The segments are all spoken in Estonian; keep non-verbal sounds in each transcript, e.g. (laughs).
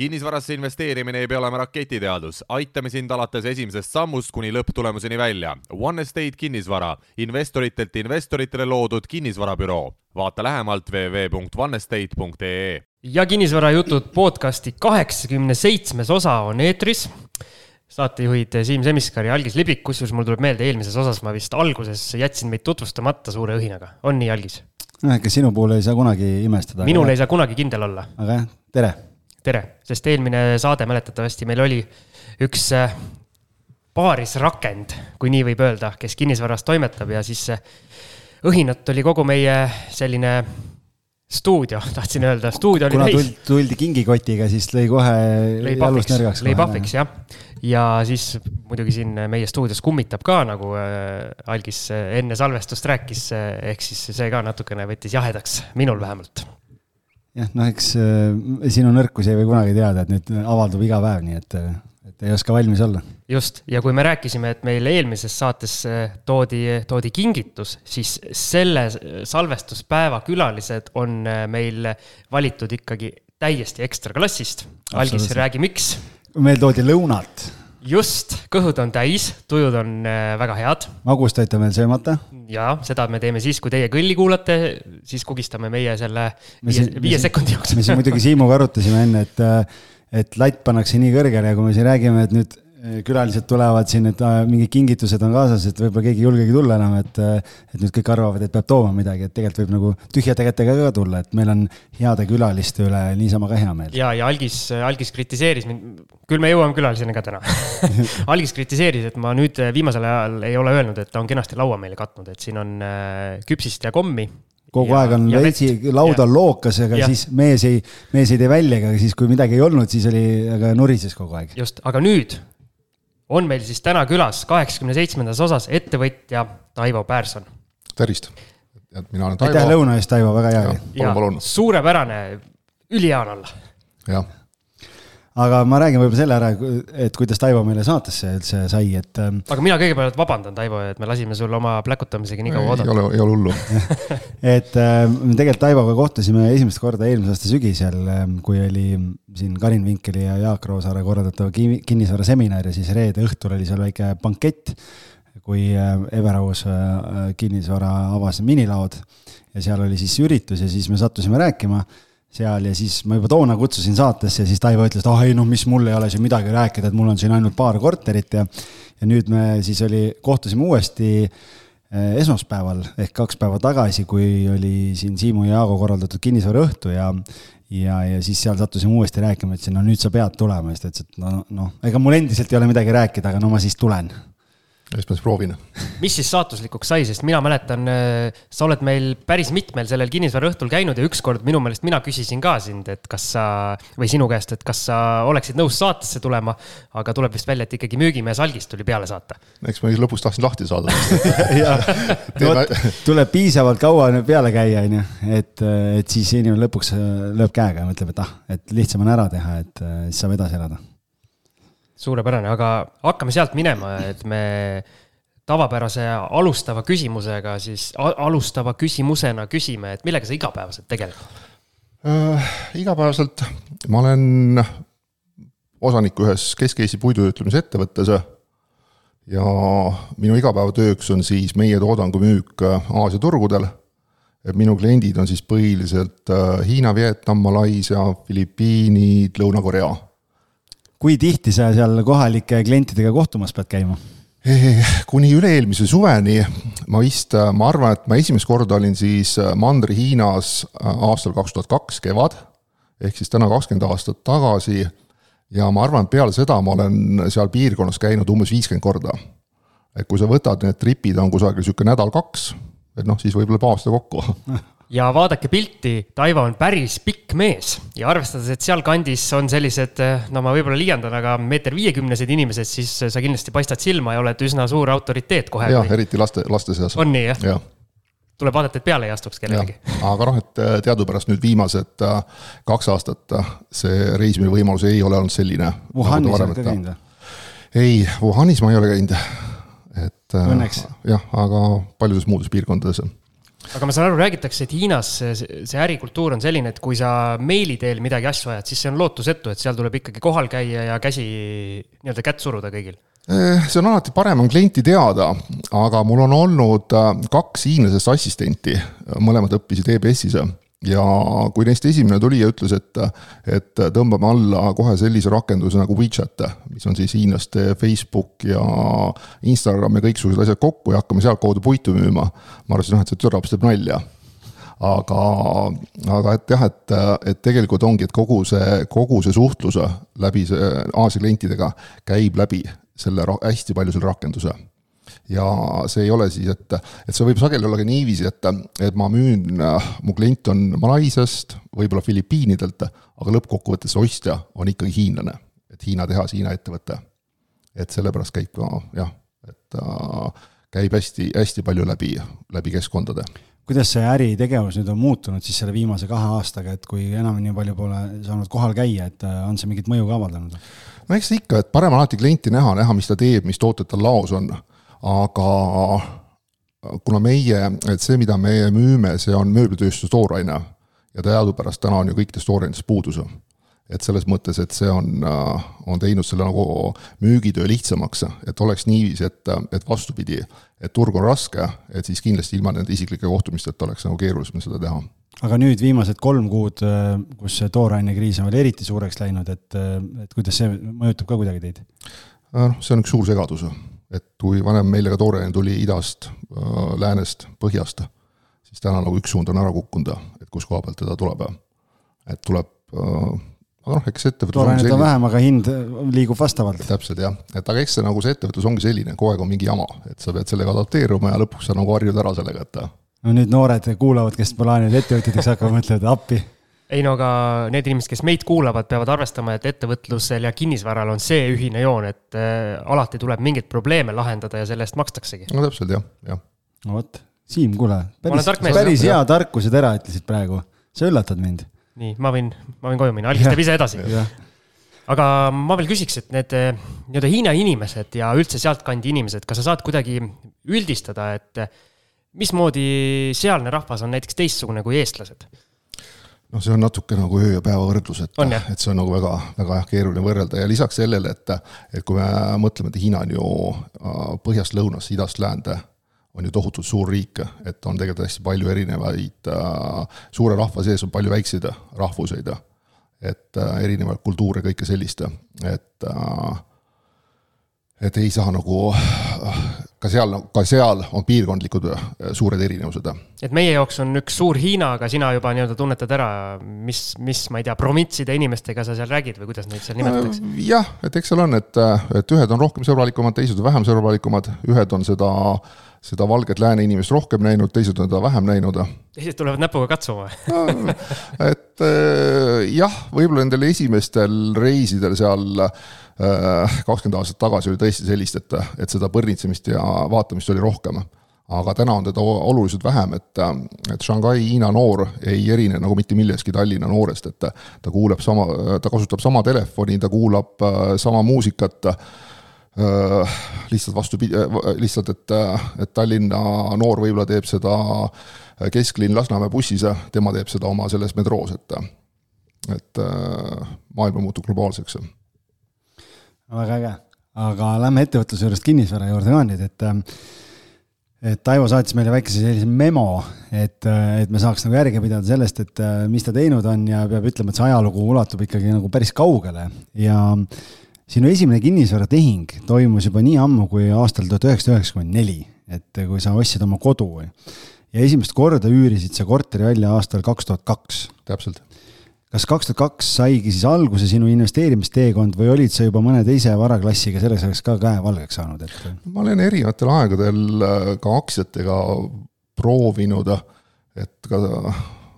kinnisvarasse investeerimine ei pea olema raketiteadus, aitame sind alates esimesest sammust kuni lõpptulemuseni välja. One Estate kinnisvara, investoritelt investoritele loodud kinnisvarabüroo. vaata lähemalt www.onestate.ee. ja kinnisvarajutud podcasti kaheksakümne seitsmes osa on eetris saatejuhid Siim Semiskar ja Algis Libik, kusjuures mul tuleb meelde, eelmises osas ma vist alguses jätsin meid tutvustamata suure õhinaga, on nii, Algis? noh, ega sinu puhul ei saa kunagi imestada. minul aga... ei saa kunagi kindel olla. aga jah, tere. Tere, sest eelmine saade mäletatavasti meil oli üks äh, paarisrakend, kui nii võib öelda, kes kinnisvaras toimetab ja siis õhinat oli kogu meie selline stuudio, (laughs) tahtsin öelda, stuudio oli kuna täis. tuldi kingikotiga, siis lõi kohe lõi jalust nõrgaks. lõi pahviks jah, ja siis muidugi siin meie stuudios kummitab ka, nagu äh, Algis enne salvestust rääkis, äh, ehk siis see ka natukene võttis jahedaks, minul vähemalt. Jah, noh, eks äh, sinu nõrkusi ei või kunagi teada, et nüüd avaldub iga päev, nii et et ei oska valmis olla. just, ja kui me rääkisime, et meil eelmises saates äh, toodi, toodi kingitus, siis selle salvestuspäeva külalised on äh, meil valitud ikkagi täiesti ekstra klassist. algis, räägi, miks? meil toodi lõunat. Just, kõhud on täis, tujud on äh, väga head. magustat on veel söömata. ja seda me teeme siis, kui teie kõlli kuulate, siis kugistame meie selle me viie, viie sekundi jooksul. me siin muidugi Siimuga arutasime enne, et et latt pannakse nii kõrgele ja kui me siin räägime, et nüüd külalised tulevad siin, et äh, mingid kingitused on kaasas, et võib-olla keegi ei julgegi tulla enam, et, äh, et nüüd kõik arvavad, et peab tooma midagi, et tegelikult võib nagu tühjade kätega ka tulla, et meil on heade külaliste üle niisama ka hea meel. ja, ja Algis, Algis kritiseeris mind, küll me jõuame külaliseni ka täna (laughs) Algis kritiseeris, et ma nüüd viimasel ajal ei ole öelnud, et ta on kenasti laua meile katnud, et siin on äh, küpsist ja kommi kogu ja, aeg on veitsi, laud on lookas, aga ja. siis mees ei, mees ei tee välja, aga siis, kui midagi ei olnud, siis oli, aga nurises kogu aeg. just, aga nüüd on meil siis täna külas kaheksakümne seitsmendas osas ettevõtja Taivo Päärson. tervist, mina olen Taivo. aitäh lõuna eest, Taivo, väga hea oli. suurepärane, ülihea on olla. jah aga ma räägin võib-olla selle ära, et kuidas Taivo meile saatesse üldse sai, et. Ähm, aga mina kõigepealt vabandan, Taivo, et me lasime sul oma pläkutamisega nii kaua oodata. ei ole, ei ole hullu (laughs) et äh, me tegelikult Taivoga kohtusime esimest korda eelmise aasta sügisel, ähm, kui oli siin Karin Vinkeli ja Jaak Roosaare korraldatav kinnisvaraseminar ja siis reede õhtul oli seal väike bankett, kui Everaus äh, kinnisvara avas minilaod ja seal oli siis üritus ja siis me sattusime rääkima seal ja siis ma juba toona kutsusin saatesse ja siis Taivo ütles, et ah oh, ei noh, mis mul ei ole siin midagi rääkida, et mul on siin ainult paar korterit ja ja nüüd me siis oli, kohtusime uuesti eh, esmaspäeval ehk kaks päeva tagasi, kui oli siin Siimu ja Jaago korraldatud kinnisvaraõhtu ja ja, ja siis seal sattusime uuesti rääkima, ütlesin, no nüüd sa pead tulema, siis ta ütles, et no, noh, ega mul endiselt ei ole midagi rääkida, aga no ma siis tulen ja siis ma siis proovin. mis siis saatuslikuks sai, sest mina mäletan, äh, sa oled meil päris mitmel sellel kinnisvaraõhtul käinud ja ükskord minu meelest mina küsisin ka sind, et kas sa või sinu käest, et kas sa oleksid nõus saatesse tulema. aga tuleb vist välja, et ikkagi müügimees algist tuli peale saata. eks ma lõpus tahtsin lahti saada (laughs) tuleb piisavalt kaua peale käia, on ju, et, et siis inimene lõpuks lööb käega ja mõtleb, et ah, et lihtsam on ära teha, et siis saab edasi elada suurepärane, aga hakkame sealt minema, et me tavapärase alustava küsimusega siis, alustava küsimusena küsime, et millega sa igapäevaselt tegeled äh,? igapäevaselt ma olen osanik ühes Kesk-Eesti puidutöötlemise ettevõttes ja minu igapäevatööks on siis meie toodangu müük Aasia turgudel. minu kliendid on siis põhiliselt äh, Hiina, Vietnam, Malaisia, Filipiinid, Lõuna-Korea kui tihti sa seal kohalike klientidega kohtumas pead käima? kuni üle-eelmise suveni ma vist, ma arvan, et ma esimest korda olin siis Mandri-Hiinas aastal kaks tuhat kaks kevad, ehk siis täna kakskümmend aastat tagasi. ja ma arvan, et peale seda ma olen seal piirkonnas käinud umbes viiskümmend korda. et kui sa võtad need tripid, on kusagil sihuke nädal-kaks, et noh, siis võib-olla juba aasta kokku (laughs) ja vaadake pilti, Taivo on päris pikk mees ja arvestades, et sealkandis on sellised, no ma võib-olla liialdan, aga meeter viiekümnesed inimesed, siis sa kindlasti paistad silma ja oled üsna suur autoriteet kohe. jah, eriti laste, laste seas. on nii, jah ja.? tuleb vaadata, et peale ei astuks kellelegi. aga noh, et äh, teadupärast nüüd viimased kaks aastat see reisimise võimalus ei ole olnud selline. Wuhanis oled ka käinud või? ei, Wuhanis ma ei ole käinud, et. õnneks. jah, aga paljudes muudes piirkondades aga ma saan aru, räägitakse, et Hiinas see, see ärikultuur on selline, et kui sa meili teel midagi asju ajad, siis see on lootusetu, et seal tuleb ikkagi kohal käia ja käsi nii-öelda kätt suruda kõigil. Eh, see on alati parem, on klienti teada, aga mul on olnud äh, kaks hiinlasest assistenti, mõlemad õppisid EBS-is ja kui neist esimene tuli ja ütles, et, et tõmbame alla kohe sellise rakenduse nagu WeChat, mis on siis hiinlaste Facebook ja Instagram ja kõiksugused asjad kokku ja hakkame sealtkaudu puitu müüma. ma arvasin, noh, et see türaps teeb nalja aga, aga et jah, et, et tegelikult ongi, et kogu see, kogu see suhtlus läbi see Aasia klientidega käib läbi selle hästi palju selle rakenduse ja see ei ole siis, et, et see võib sageli olla ka niiviisi, et, et ma müün, mu klient on Malaisiast, võib-olla Filipiinidelt, aga lõppkokkuvõttes ostja on ikkagi hiinlane, et Hiina tehas, Hiina ettevõte. et sellepärast käib ka jah, et äh, käib hästi, hästi palju läbi, läbi keskkondade kuidas see äritegevus nüüd on muutunud siis selle viimase kahe aastaga, et kui enam nii palju pole saanud kohal käia, et äh, on see mingit mõju ka avaldanud? no eks ikka, et parem alati klienti näha, näha, mis ta teeb, mis tooted tal laos on aga kuna meie, et see, mida meie müüme, see on mööblitööstuse tooraine ja teadupärast täna on ju kõikides toorainetes puudus. et selles mõttes, et see on, on teinud selle nagu müügitöö lihtsamaks, et oleks niiviisi, et, et vastupidi, et turg on raske, et siis kindlasti ilma nende isiklike kohtumisteta oleks nagu keerulisem seda teha aga nüüd viimased kolm kuud, kus see toorainekriis on veel eriti suureks läinud, et, et kuidas see mõjutab ka kuidagi teid? noh, see on üks suur segadus et kui vanem meile ka tooraine tuli idast, äh, läänest, põhjast, siis täna nagu üks suund on ära kukkunud, et kus koha pealt teda tuleb. et tuleb, äh, noh, eks ettevõtlus toorainet on vähem, aga hind liigub vastavalt. täpselt jah, et aga eks see nagu see ettevõtlus ongi selline, kogu aeg on mingi jama, et sa pead sellega adapteeruma ja lõpuks sa nagu harjud ära sellega, et no nüüd noored kuulavad, kes plaanivad ettevõtjateks hakkama, mõtlevad appi ei no aga need inimesed, kes meid kuulavad, peavad arvestama, et ettevõtlusel ja kinnisvaral on see ühine joon, et äh, alati tuleb mingeid probleeme lahendada ja selle eest makstaksegi. no täpselt jah, jah. no vot, Siim, kuule, päris, päris hea tarkuse tera ütlesid praegu, sa üllatad mind. nii, ma võin, ma võin koju minna, Algis teeb ise edasi aga ma veel küsiks, et need äh, nii-öelda Hiina inimesed ja üldse sealtkandi inimesed, kas sa saad kuidagi üldistada, et mismoodi sealne rahvas on näiteks teistsugune kui eestlased? Noh, see on natuke nagu öö ja päeva võrdlus, et, et see on nagu väga, väga jah, keeruline võrrelda. Ja lisaks sellele, et, et kui me mõtleme, et Hiina on ju äh, põhjast lõunasse, idast läände, on ju tohutult suur riik, et on tegelikult hästi palju erinevaid, äh, suure rahva sees on palju väikseid rahvuseid, et äh, erinevaid kultuure, kõike sellist, et et ei saa nagu ka seal, ka seal on piirkondlikud äh, suured erinevused. et meie jaoks on üks suur Hiina, aga sina juba nii-öelda tunnetad ära, mis, mis, ma ei tea, provintside inimestega sa seal räägid või kuidas neid seal nimetatakse? Äh, jah, et eks seal on, et, et ühed on rohkem sõbralikumad, teised on vähem sõbralikumad, ühed on seda, seda valget lääne inimest rohkem näinud, teised on teda vähem näinud. teised tulevad näpuga katsuma et äh, jah, võib-olla nendel esimestel reisidel seal kakskümmend aastat tagasi oli tõesti sellist, et, et seda põrnitsemist ja vaatamist oli rohkem. aga täna on teda oluliselt vähem, et, et Shanghai Hiina noor ei erine nagu mitte milleski Tallinna noorest, et ta kuuleb sama, ta kasutab sama telefoni, ta kuulab äh, sama muusikat äh, lihtsalt vastupidi, lihtsalt, et, et Tallinna noor võib-olla teeb seda kesklinn Lasnamäe bussis ja tema teeb seda oma selles metroos, et, et maailm muutub globaalseks väga äge, aga lähme ettevõtluse juurest kinnisvara juurde ka nüüd, et et Taivo saatis meile väikese sellise memo, et, et me saaks nagu järge pidada sellest, et mis ta teinud on ja peab ütlema, et see ajalugu ulatub ikkagi nagu päris kaugele. Ja sinu esimene kinnisvaratehing toimus juba nii ammu kui aastal tuhat üheksasada üheksakümmend neli, et kui sa ostsid oma kodu. Ja esimest korda üürisid sa korteri välja aastal kaks tuhat kaks. täpselt kas kaks tuhat kaks saigi siis alguse sinu investeerimisteekond või olid sa juba mõne teise varaklassiga selles ajaks ka käe valgeks saanud, et? ma olen erinevatel aegadel äh, ka aktsiatega proovinud, et ka,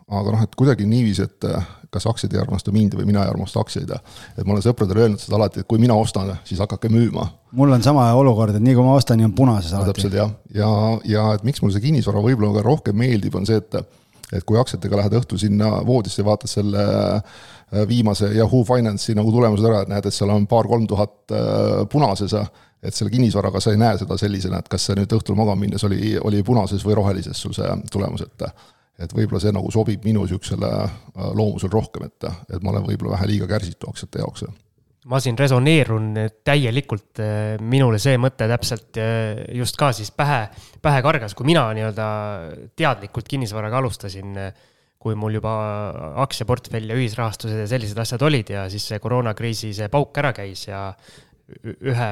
aga noh, et kuidagi niiviisi, et äh, kas aktsiad ei armasta mind või mina ei armasta aktsiaid. et ma olen sõpradele öelnud seda alati, et kui mina ostan, siis hakake müüma. mul on sama olukord, et nii kui ma ostan, nii on punases alati täpselt jah, ja, ja, ja et miks mulle see kinnisvara võib-olla ka rohkem meeldib, on see, et et kui aktsiatega lähed õhtul sinna voodisse, vaatad selle viimase Yahoo Finance'i nagu tulemused ära, et näed, et seal on paar-kolm tuhat punases, et selle kinnisvaraga sa ei näe seda sellisena, et kas see nüüd õhtul magama minnes oli, oli punases või rohelises sul see tulemus, et et võib-olla see nagu sobib minu niisugusele loomusele rohkem, et, et ma olen võib-olla vähe liiga kärsitu aktsiate jaoks ma siin resoneerun täielikult, äh, minule see mõte täpselt äh, just ka siis pähe, pähe kargas, kui mina nii-öelda teadlikult kinnisvaraga alustasin, kui mul juba aktsiaportfell ja ühisrahastused ja sellised asjad olid ja siis see koroonakriisi see pauk ära käis ja ühe,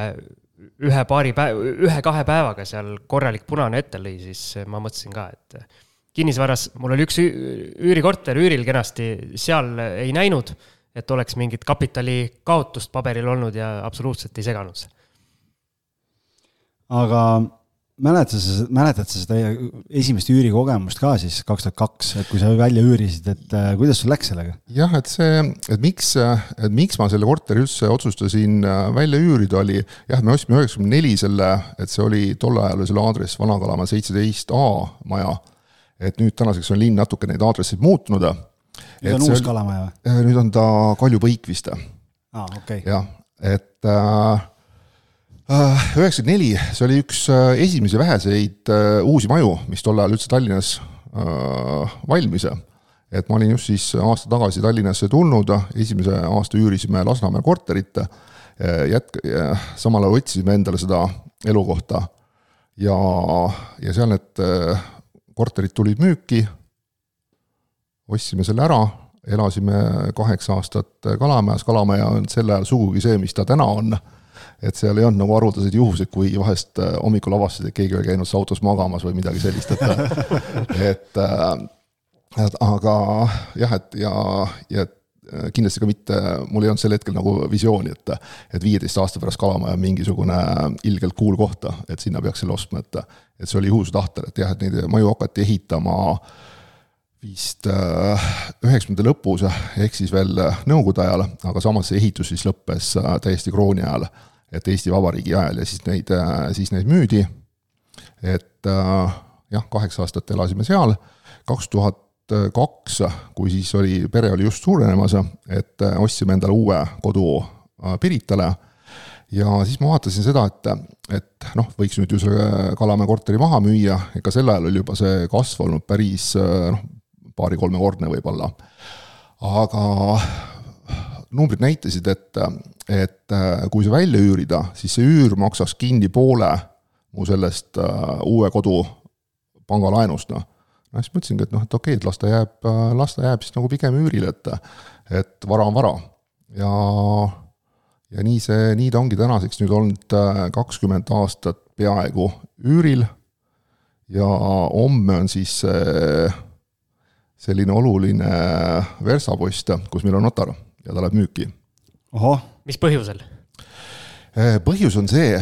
ühe paari päev, ühe-kahe päevaga seal korralik punane ette lõi, siis ma mõtlesin ka, et kinnisvaras mul oli üks üürikorter üüril kenasti, seal ei näinud et oleks mingit kapitali kaotust paberil olnud ja absoluutselt ei seganud see. aga mäletad sa, mäletad sa seda esimest üürikogemust ka siis kaks tuhat kaks, et kui sa välja üürisid, et äh, kuidas sul läks sellega? jah, et see, et miks, et miks ma selle korteri üldse otsustasin äh, välja üürida, oli jah, me ostsime üheksakümne neli selle, et see oli tol ajal selle aadress Vana-Kalamaja seitseteist A maja. et nüüd tänaseks on linn natuke neid aadresseid muutnud nüüd on uus kalamaja või? Äh, nüüd on ta Kalju Põik vist. aa, okei okay.. jah, et äh, äh, üheksakümmend neli, see oli üks esimesi väheseid uusi maju, mis tol ajal üldse Tallinnas valmis. et ma olin just siis aasta tagasi Tallinnasse tulnud, esimese aasta üürisime Lasnamäe korterit, jätk-, samal ajal otsisime endale seda elukohta ja, ja seal need korterid tulid müüki ostsime selle ära, elasime kaheksa aastat Kalamajas, Kalamaja on sel ajal sugugi see, mis ta täna on. et seal ei olnud nagu haruldaseid juhuseid, kui vahest äh, hommikul avastasid, et keegi oli käinud autos magamas või midagi sellist, et (laughs) et äh, et aga jah, et ja, ja kindlasti ka mitte, mul ei olnud sel hetkel nagu visiooni, et et viieteist aasta pärast Kalamaja on mingisugune ilgelt cool koht, et sinna peaks selle ostma, et et see oli juhuse tahtel, et jah, et neid maju hakati ehitama äh, vist äh, üheksakümnendate lõpus, ehk siis veel äh, nõukogude ajal, aga samas see ehitus siis lõppes äh, täiesti krooni ajal, et Eesti Vabariigi ajal ja siis neid, siis neid müüdi. et jah, kaheksa aastat elasime seal, kaks tuhat kaks, kui siis oli, pere oli just suurenemas, et ostsime endale uue kodu Piritale. Ja siis ma vaatasin seda, et, et noh, võiks nüüd ju selle Kalamäe korteri maha müüa, ega sel ajal oli juba see kasv olnud päris noh, paari-kolmekordne võib-olla. aga numbrid näitasid, et, et kui see välja üürida, siis see üür maksaks kinni poole mu sellest uh, uue kodu pangalaenust, noh. no siis mõtlesingi, et noh, et okei et las ta jääb, las ta jääb siis nagu pigem üürile, et et vara on vara. ja, ja nii see, nii ta ongi tänaseks nüüd olnud äh, kakskümmend aastat peaaegu üüril ja homme on siis äh, selline oluline versapost, kus meil on notar ja ta läheb müüki. mis põhjusel? Eh, põhjus on see,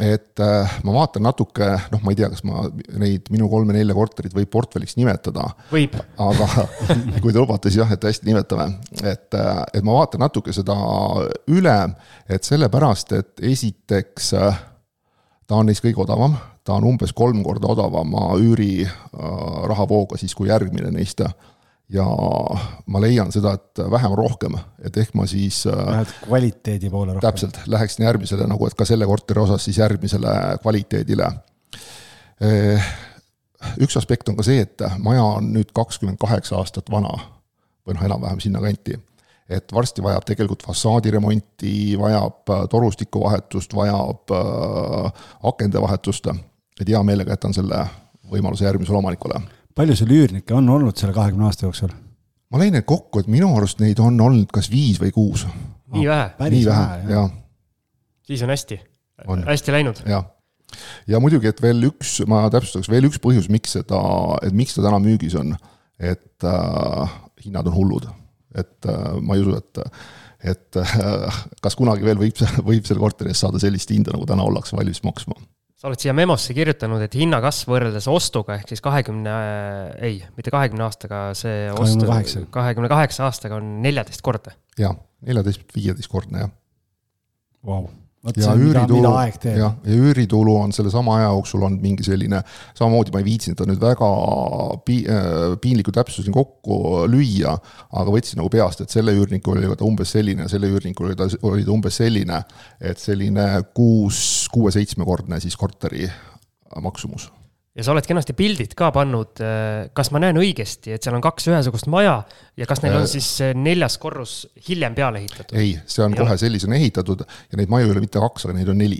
et eh, ma vaatan natuke, noh, ma ei tea, kas ma neid minu kolme-nelja korterit võib portfelliks nimetada. võib. aga (laughs) kui te lubate, siis jah, et hästi nimetame. et, eh, et ma vaatan natuke seda üle, et sellepärast, et esiteks ta on neist kõige odavam ta on umbes kolm korda odavama üürirahavooga siis kui järgmine neist. ja ma leian seda, et vähem on rohkem, et ehk ma siis. Äh, Lähed kvaliteedi poole rohkem. täpselt, läheksin järgmisele nagu, et ka selle korteri osas siis järgmisele kvaliteedile. Eh, üks aspekt on ka see, et maja on nüüd kakskümmend kaheksa aastat vana või noh, enam-vähem sinnakanti et varsti vajab tegelikult fassaadiremonti, vajab äh, torustikuvahetust, vajab äh, akende vahetust et hea meelega jätan selle võimaluse järgmisele omanikule. palju sul üürnikke on olnud selle kahekümne aasta jooksul? ma lõin need kokku, et minu arust neid on olnud kas viis või kuus. nii vähe? nii vähe, jah. siis on hästi, hästi läinud. jah, ja muidugi, et veel üks, ma täpsustaks, veel üks põhjus, miks seda, et miks ta täna müügis on, et äh, hinnad on hullud. Et äh, ma ei usu, et et äh, kas kunagi veel võib, võib selle korteri eest saada sellist hinda, nagu täna ollakse valmis maksma? Sa oled siia memosse kirjutanud, et hinnakasv võrreldes ostuga ehk siis kahekümne, ei, mitte kahekümne aastaga, see ostu, kahekümne kaheksa aastaga on neljateistkordne. jah, neljateist, viieteistkordne, jah. Wow.. Ja üüritulu, jah, ja üüritulu on sellesama aja jooksul olnud mingi selline, samamoodi ma ei viitsinud ta nüüd väga pi-, piinliku täpsuseni kokku lüüa, aga võtsin nagu peast, et selle üürnikul oli ta umbes selline selle üürnikul oli ta, oli ta umbes selline, et selline kuus, kuue-seitsmekordne siis korteri maksumus ja sa oled kenasti pildid ka pannud, kas ma näen õigesti, et seal on kaks ühesugust maja ja kas neil on Äh. siis äh, neljas korrus hiljem peale ehitatud? ei, see on Ei kohe sellisena ehitatud ja neid maju ei ole mitte kaks, aga neid on neli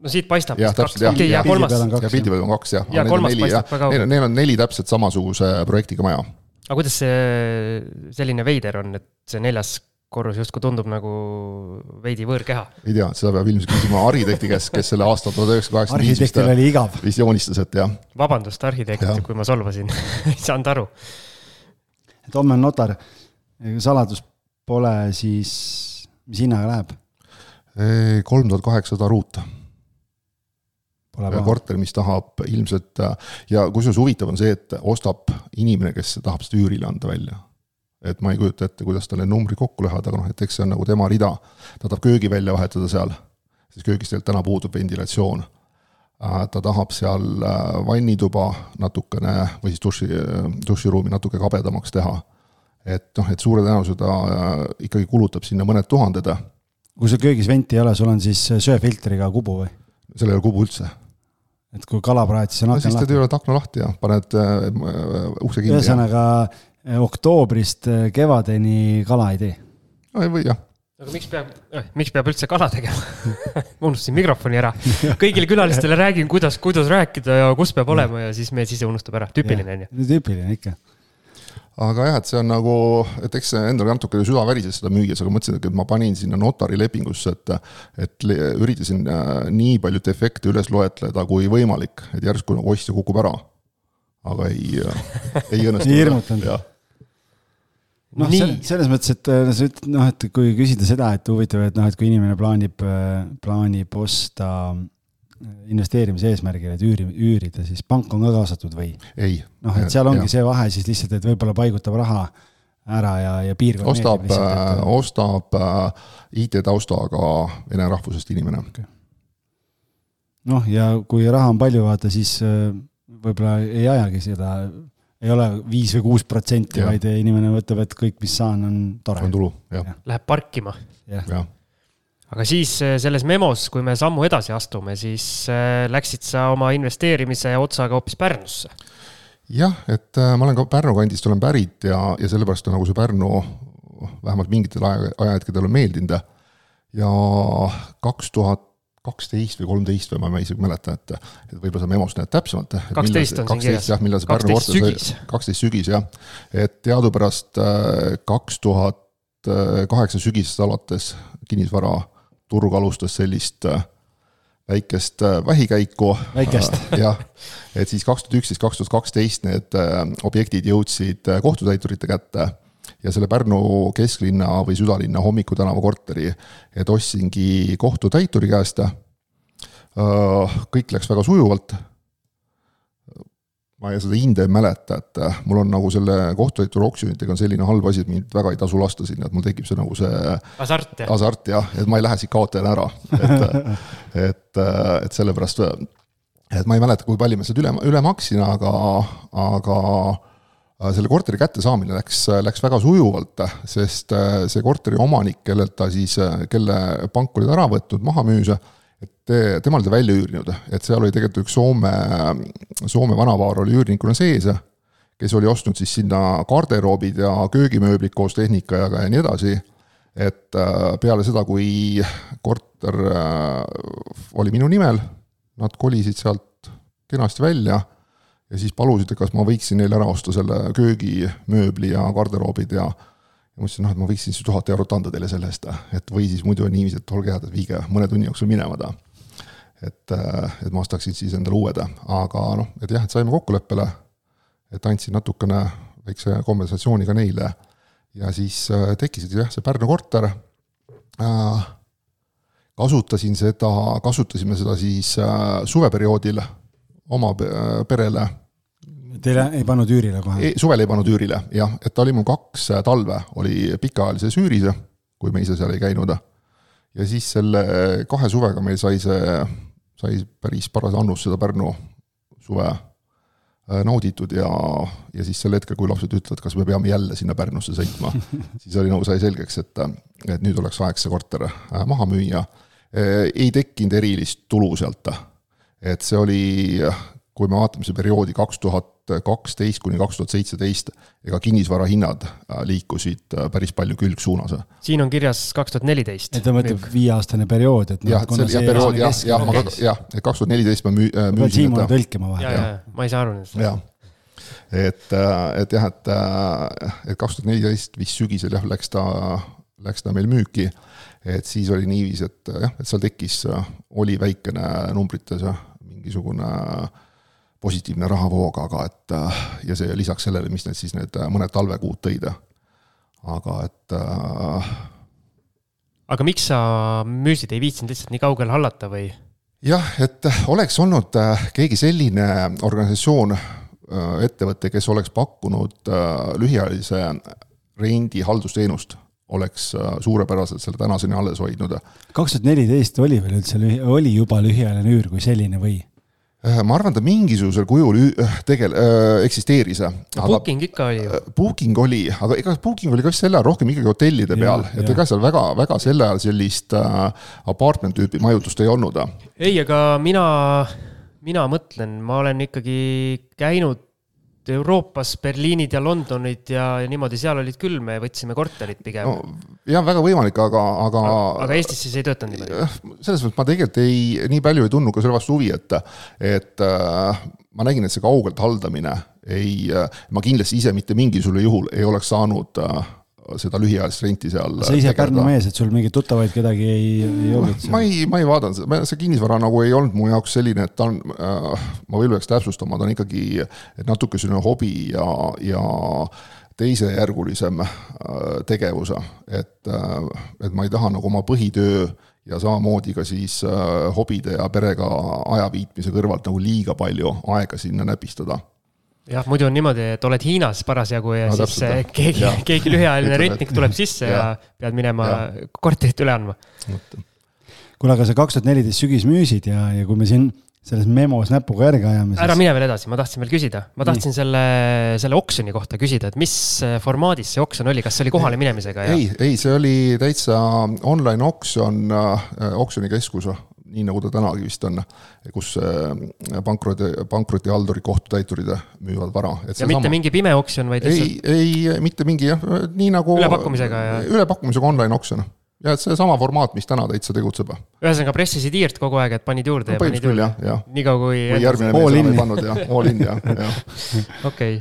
no siit paistab Jah, täpselt, jah. okei, ja Pildi kolmas on, ja pildi peal on kaks jah. Ja kolmas paistab ka kaugel. Neil, neil on neli täpselt samasuguse projektiga maja. aga kuidas see selline veider on, et see neljas korrus justkui tundub nagu veidi võõrkeha? ei tea, seda peab ilmselt küsima arhitekti käest, kes selle aasta tuhat üheksasada kaheksakümmend viis arhitektil oli igav. vist joonistas, et jah, vabandust, arhitekt kui ma solvasin, (laughs) ei saanud aru. et homme on notar, saladus pole, siis mis hinnaga läheb? kolm tuhat kaheksasada ruuta. Korter, mis tahab ilmselt ja kusjuures huvitav on see, et ostab inimene, kes tahab seda üürile anda välja. Et ma ei kujuta ette, kuidas tal need numbrid kokku lähevad, aga noh, et eks see on nagu tema rida. ta tahab köögi välja vahetada seal, siis köögis tegelikult täna puudub ventilatsioon. ta tahab seal äh, vannituba natukene või siis duši, duširuumi natuke kabedamaks teha. et noh, et suure tõenäosusega ta äh, ikkagi kulutab sinna mõned tuhanded, kui sul köögis venti ei ole, sul on siis söefiltriga kubu või? seal ei ole kubu üldse et kui kalapraed, siis on no aken siis teed lahti. üle akna lahti ja paned äh, ukse kinni ühesõnaga oktoobrist eh, kevadeni kala ei tee. no, ei või jah, aga miks peab, miks peab üldse kala tegema? (laughs) ma unustasin mikrofoni ära. kõigile külalistele räägin, kuidas, kuidas rääkida ja kus peab olema ja siis meie sise unustab ära, tüüpiline on ju. tüüpiline ikka. aga jah, et see on nagu, et eks see endal natuke süda värises seda müües, aga mõtlesin, et ma panin sinna notari lepingusse, et et üritasin äh, nii palju defekte üles loetleda kui võimalik, et järsku nagu ostja kukub ära. aga ei, ei õnnestu. Ei hirmutanud. noh, selles mõttes, et eh, sa ütled, noh, et kui küsida seda, et huvitav, et noh, et kui inimene plaanib, plaanib osta eh, investeerimise eesmärgil, et üüri, üürida, siis pank on ka kaasatud või? ei. noh, et seal ongi see vahe siis lihtsalt, et võib-olla paigutab raha ära ja, ja piirkond ostab, et ostab äh, IT-taustaga vene rahvusest inimene. noh, ja kui raha on palju, vaata siis võib-olla ei ajagi seda, ei ole viis või kuus protsenti, vaid inimene võtab, et kõik, mis saan, on tore on. tulu, jah, läheb parkima. aga siis äh, selles memos, kui me sammu edasi astume, siis äh, läksid sa oma investeerimise otsaga hoopis Pärnusse. jah, et äh, ma olen ka Pärnu kandist olen pärit ja, ja sellepärast on nagu see Pärnu vähemalt mingitel aja, ajahetkedel on meeldinud. ja kaks tuhat kaksteist või kolmteist või ma isegi ei mäleta, et, et võib-olla sa memos näed täpsemalt. 12 on siin kirjas. kaksteist jah, millal see Pärnu 12 korter sügis. sai, kaksteist sügis jah. et teadupärast äh, kaks tuhat kaheksa sügisest alates kinnisvaraturg alustas sellist äh, väikest äh, vähikäiku väikest. jah, et siis kaks tuhat üksteist, kaks tuhat kaksteist need äh, objektid jõudsid äh, kohtutäiturite kätte ja selle Pärnu kesklinna või südalinna Hommiku tänava korteri, et ostsingi kohtutäituri käest. kõik läks väga sujuvalt. ma ei- seda hinde ei mäleta, et äh, mul on nagu selle kohtutäituri oksjonitega on selline halb asi, et mind väga ei tasu lasta sinna, et mul tekib see nagu see hasart jah? hasart jah, et ma ei lähe siit kaotajana ära, et, et, et sellepärast, et ma ei mäleta, kui palju ma seda üle, üle maksin, aga, aga selle korteri kättesaamine läks, läks väga sujuvalt, sest see korteri omanik, kellelt ta siis, kelle pank oli ära võtnud, maha müüs, et te- tema oli ta välja üürinud, et seal oli tegelikult üks Soome, Soome vanavaar oli üürnikuna sees, kes oli ostnud siis sinna garderoobid ja köögimööblid koos tehnikaga ja nii edasi. Et äh, peale seda, kui korter äh, oli minu nimel, nad kolisid sealt kenasti välja ja siis palusid, et kas ma võiksin neile ära osta selle köögimööbli ja garderoobid ja ja ma ütlesin, noh, et ma võiksin siis tuhat eurot anda teile selle eest, et või siis muidu on niiviisi, et olge head, et viige mõne tunni jooksul minema ta. et, et ma ostaksin siis endale uued, aga noh, et jah, et saime kokkuleppele, et andsin natukene väikse kompensatsiooni ka neile ja siis äh, tekkisid jah, see Pärnu korter äh,. kasutasin seda, kasutasime seda siis äh, suveperioodil oma pe- perele Teile ei pannud üürile kohe? Suvel ei pannud üürile jah, et ta oli mul kaks talve, oli pikaajalises üüris, kui me ise seal ei käinud. ja siis selle kahe suvega meil sai see, sai päris paras annus seda Pärnu suve äh, nauditud ja, ja siis sel hetkel, kui lapsed ütlevad, kas me peame jälle sinna Pärnusse sõitma, (laughs) siis oli nagu sai selgeks, et, et nüüd oleks aeg see korter äh, maha müüa. Äh, ei tekkinud erilist tulu sealt. Et see oli, kui me vaatame seda perioodi kaks tuhat kaksteist kuni kaks tuhat seitseteist, ega kinnisvara hinnad äh, liikusid äh, päris palju külgsuunas. siin on kirjas kaks tuhat neliteist. et ta mõtleb viieaastane periood, et. jah, see, jah, periood jah, jah, ma, jah, et kaks tuhat neliteist ma müü-, äh, müüsin. Siimule tõlkima vahel. ma ei saa aru nendest. jah et, et jah, et, et kaks tuhat neliteist vist sügisel jah, läks ta, läks ta meil müüki. Et siis oli niiviisi, et jah, et seal tekkis, oli väikene numbrites mingisugune äh, positiivne rahavoog, aga et ja see lisaks sellele, mis need siis need mõned talvekuud tõid. aga et äh,. aga miks sa müüsid, ei viitsinud lihtsalt nii kaugele hallata või? jah, et oleks olnud äh, keegi selline organisatsioon, äh, ettevõte, kes oleks pakkunud äh, lühiajalise rendi haldusteenust oleks suurepäraselt selle tänaseni alles hoidnud. kaks tuhat neliteist oli veel üldse, oli juba lühiajaline üür kui selline või? Äh, ma arvan, ta mingisugusel kujul äh, tegel- äh,, eksisteeris. Booking ikka oli ju. Äh, booking oli, aga ega Booking oli ka vist sel ajal rohkem ikkagi hotellide peal, et ega seal väga, väga sel ajal sellist äh, apartment tüüpi majutust ei olnud. ei, aga mina, mina mõtlen, ma olen ikkagi käinud Euroopas Berliinid ja Londonid ja, ja niimoodi, seal olid küll, me võtsime korterit pigem no,. jah, väga võimalik, aga, aga. aga Eestis siis ei töötanud niimoodi? selles mõttes ma tegelikult ei, nii palju ei tundnud ka selle vastu huvi, et, et äh, ma nägin, et see kaugelt haldamine ei äh,, ma kindlasti ise mitte mingisugusel juhul ei oleks saanud äh, seda lühiajalist renti seal. sa ise Pärnu mees, et sul mingeid tuttavaid kedagi ei, ei olnud? ma ei, ma ei vaadanud seda, see kinnisvara nagu ei olnud mu jaoks selline, et ta on äh,, ma veel peaks täpsustama, ta on ikkagi natuke selline hobi ja, ja teisejärgulisem äh, tegevus, et äh,, et ma ei taha nagu oma põhitöö ja samamoodi ka siis äh, hobide ja perega aja viitmise kõrvalt nagu liiga palju aega sinna näpistada jah, muidu on niimoodi, et oled Hiinas parasjagu ja no, siis täpselt, keegi, (laughs) keegi lühiajaline rentnik tuleb sisse ja, ja pead minema korterit üle andma. kuule, aga sa kaks tuhat neliteist sügis müüsid ja, ja kui me siin selles memos näpuga järge ajame siis.... ära mine veel edasi, ma tahtsin veel küsida, ma tahtsin Nii. selle, selle oksjoni kohta küsida, et mis formaadis see oksjon oli, kas see oli kohale minemisega ja...? ei, ei, see oli täitsa online oksjon äh,, oksjonikeskus nii nagu ta tänagi vist on, kus äh, pankroti, pankrotihaldurid, kohtutäiturid müüvad vara. ja mitte sama. mingi pime oksjon, vaid lihtsalt? ei, ei, mitte mingi jah, nii nagu ülepakkumisega ja ülepakkumisega online oksjon ja et seesama formaat, mis täna täitsa tegutseb. ühesõnaga pressisid hiirt kogu aeg, et panid juurde no, ja panid juurde? niikaua kui. või järgmine mees enam ei pannud jah, all in jah, jah. (laughs) okei,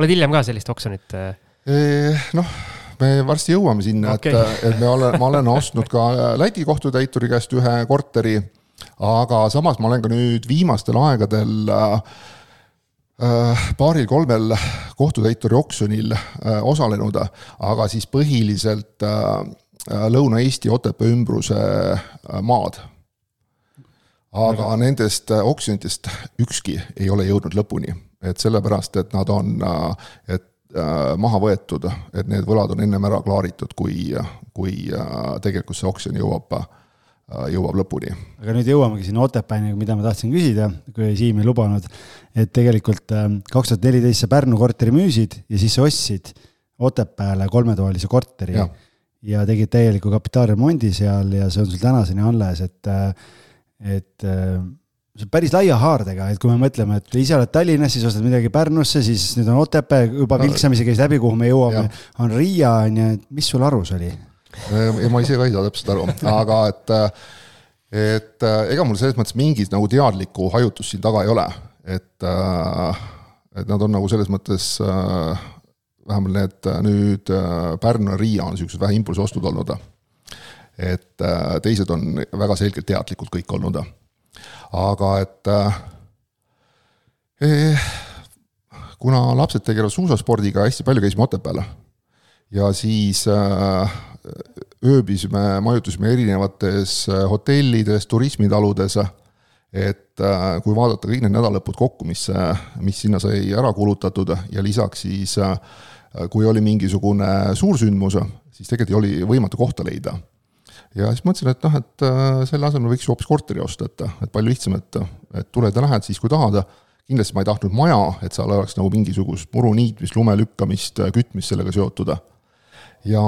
oled hiljem ka sellist oksjonit? Eh, noh me varsti jõuame sinna okay., et, (laughs) et me olen, ma olen ostnud ka Läti kohtutäituri käest ühe korteri, aga samas ma olen ka nüüd viimastel aegadel äh, paaril-kolmel kohtutäituri oksjonil äh, osalenud, aga siis põhiliselt äh, Lõuna-Eesti Otepää ümbruse äh, maad. aga Aga. nendest äh, oksjonitest ükski ei ole jõudnud lõpuni, et sellepärast, et nad on, äh, et Äh, maha võetud, et need võlad on ennem ära klaaritud, kui, kui äh, tegelikult see oksjon jõuab, äh, jõuab lõpuni. aga nüüd jõuamegi sinna Otepääni, mida ma tahtsin küsida, kui Siim ei lubanud, et tegelikult kaks tuhat neliteist sa Pärnu korteri müüsid ja siis sa ostsid Otepääle kolmetoalise korteri ja, ja tegid täieliku kapitaalremondi seal ja see on sul tänaseni alles, et, et see on päris laia haardega, et kui me mõtleme, et ise oled Tallinnas, siis ostad midagi Pärnusse, siis nüüd on Otepää, juba vilksamisi käis läbi, kuhu me jõuame, on Riia, on ju, et mis sul arus oli? ja ma ise ka ei saa täpselt aru, aga et, et ega mul selles mõttes mingit nagu teadlikku hajutust siin taga ei ole, et, et nad on nagu selles mõttes vähemalt need nüüd Pärnu ja Riia on niisugused vähe impulsiostud olnud. et teised on väga selgelt teadlikult kõik olnud aga et eh, kuna lapsed tegelevad suusaspordiga, hästi palju käisime Otepääl. Ja siis äh, ööbisime, majutusime erinevates äh, hotellides, turismitaludes, et äh, kui vaadata kõik need nädalalõpud kokku, mis, mis sinna sai ära kulutatud ja lisaks siis kui oli mingisugune suursündmus, siis tegelikult oli võimatu kohta leida ja siis mõtlesin, et noh, et äh, selle asemel võiks ju hoopis korteri osta, et, et palju lihtsam, et, et tuled ja lähed siis, kui tahad. kindlasti ma ei tahtnud maja, et seal oleks nagu mingisugust muru niitmist, lume lükkamist, kütmist sellega seotud. ja,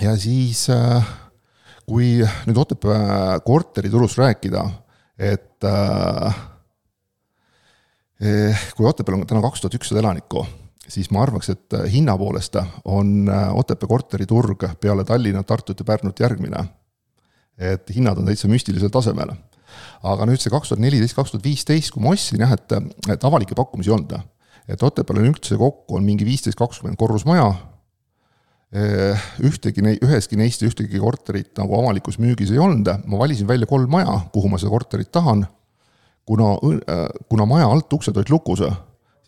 ja siis, äh, kui nüüd Otepää korteriturust rääkida, et äh, eh, kui Otepääl on täna kaks tuhat ükssada elanikku siis ma arvaks, et äh, hinna poolest on äh, Otepää korteriturg peale Tallinna, Tartut ja Pärnut järgmine. et hinnad on täitsa müstilisel tasemel. aga nüüd see kaks tuhat neliteist, kaks tuhat viisteist, kui ma ostsin jah, et, et avalikke pakkumisi ei olnud. et Otepääl on üldse kokku on mingi viisteist, kakskümmend korrusmaja, äh, ühtegi, üheski neist ühtegi korterit nagu avalikus müügis ei olnud, ma valisin välja kolm maja, kuhu ma seda korterit tahan, kuna, kuna maja alt uksed olid lukus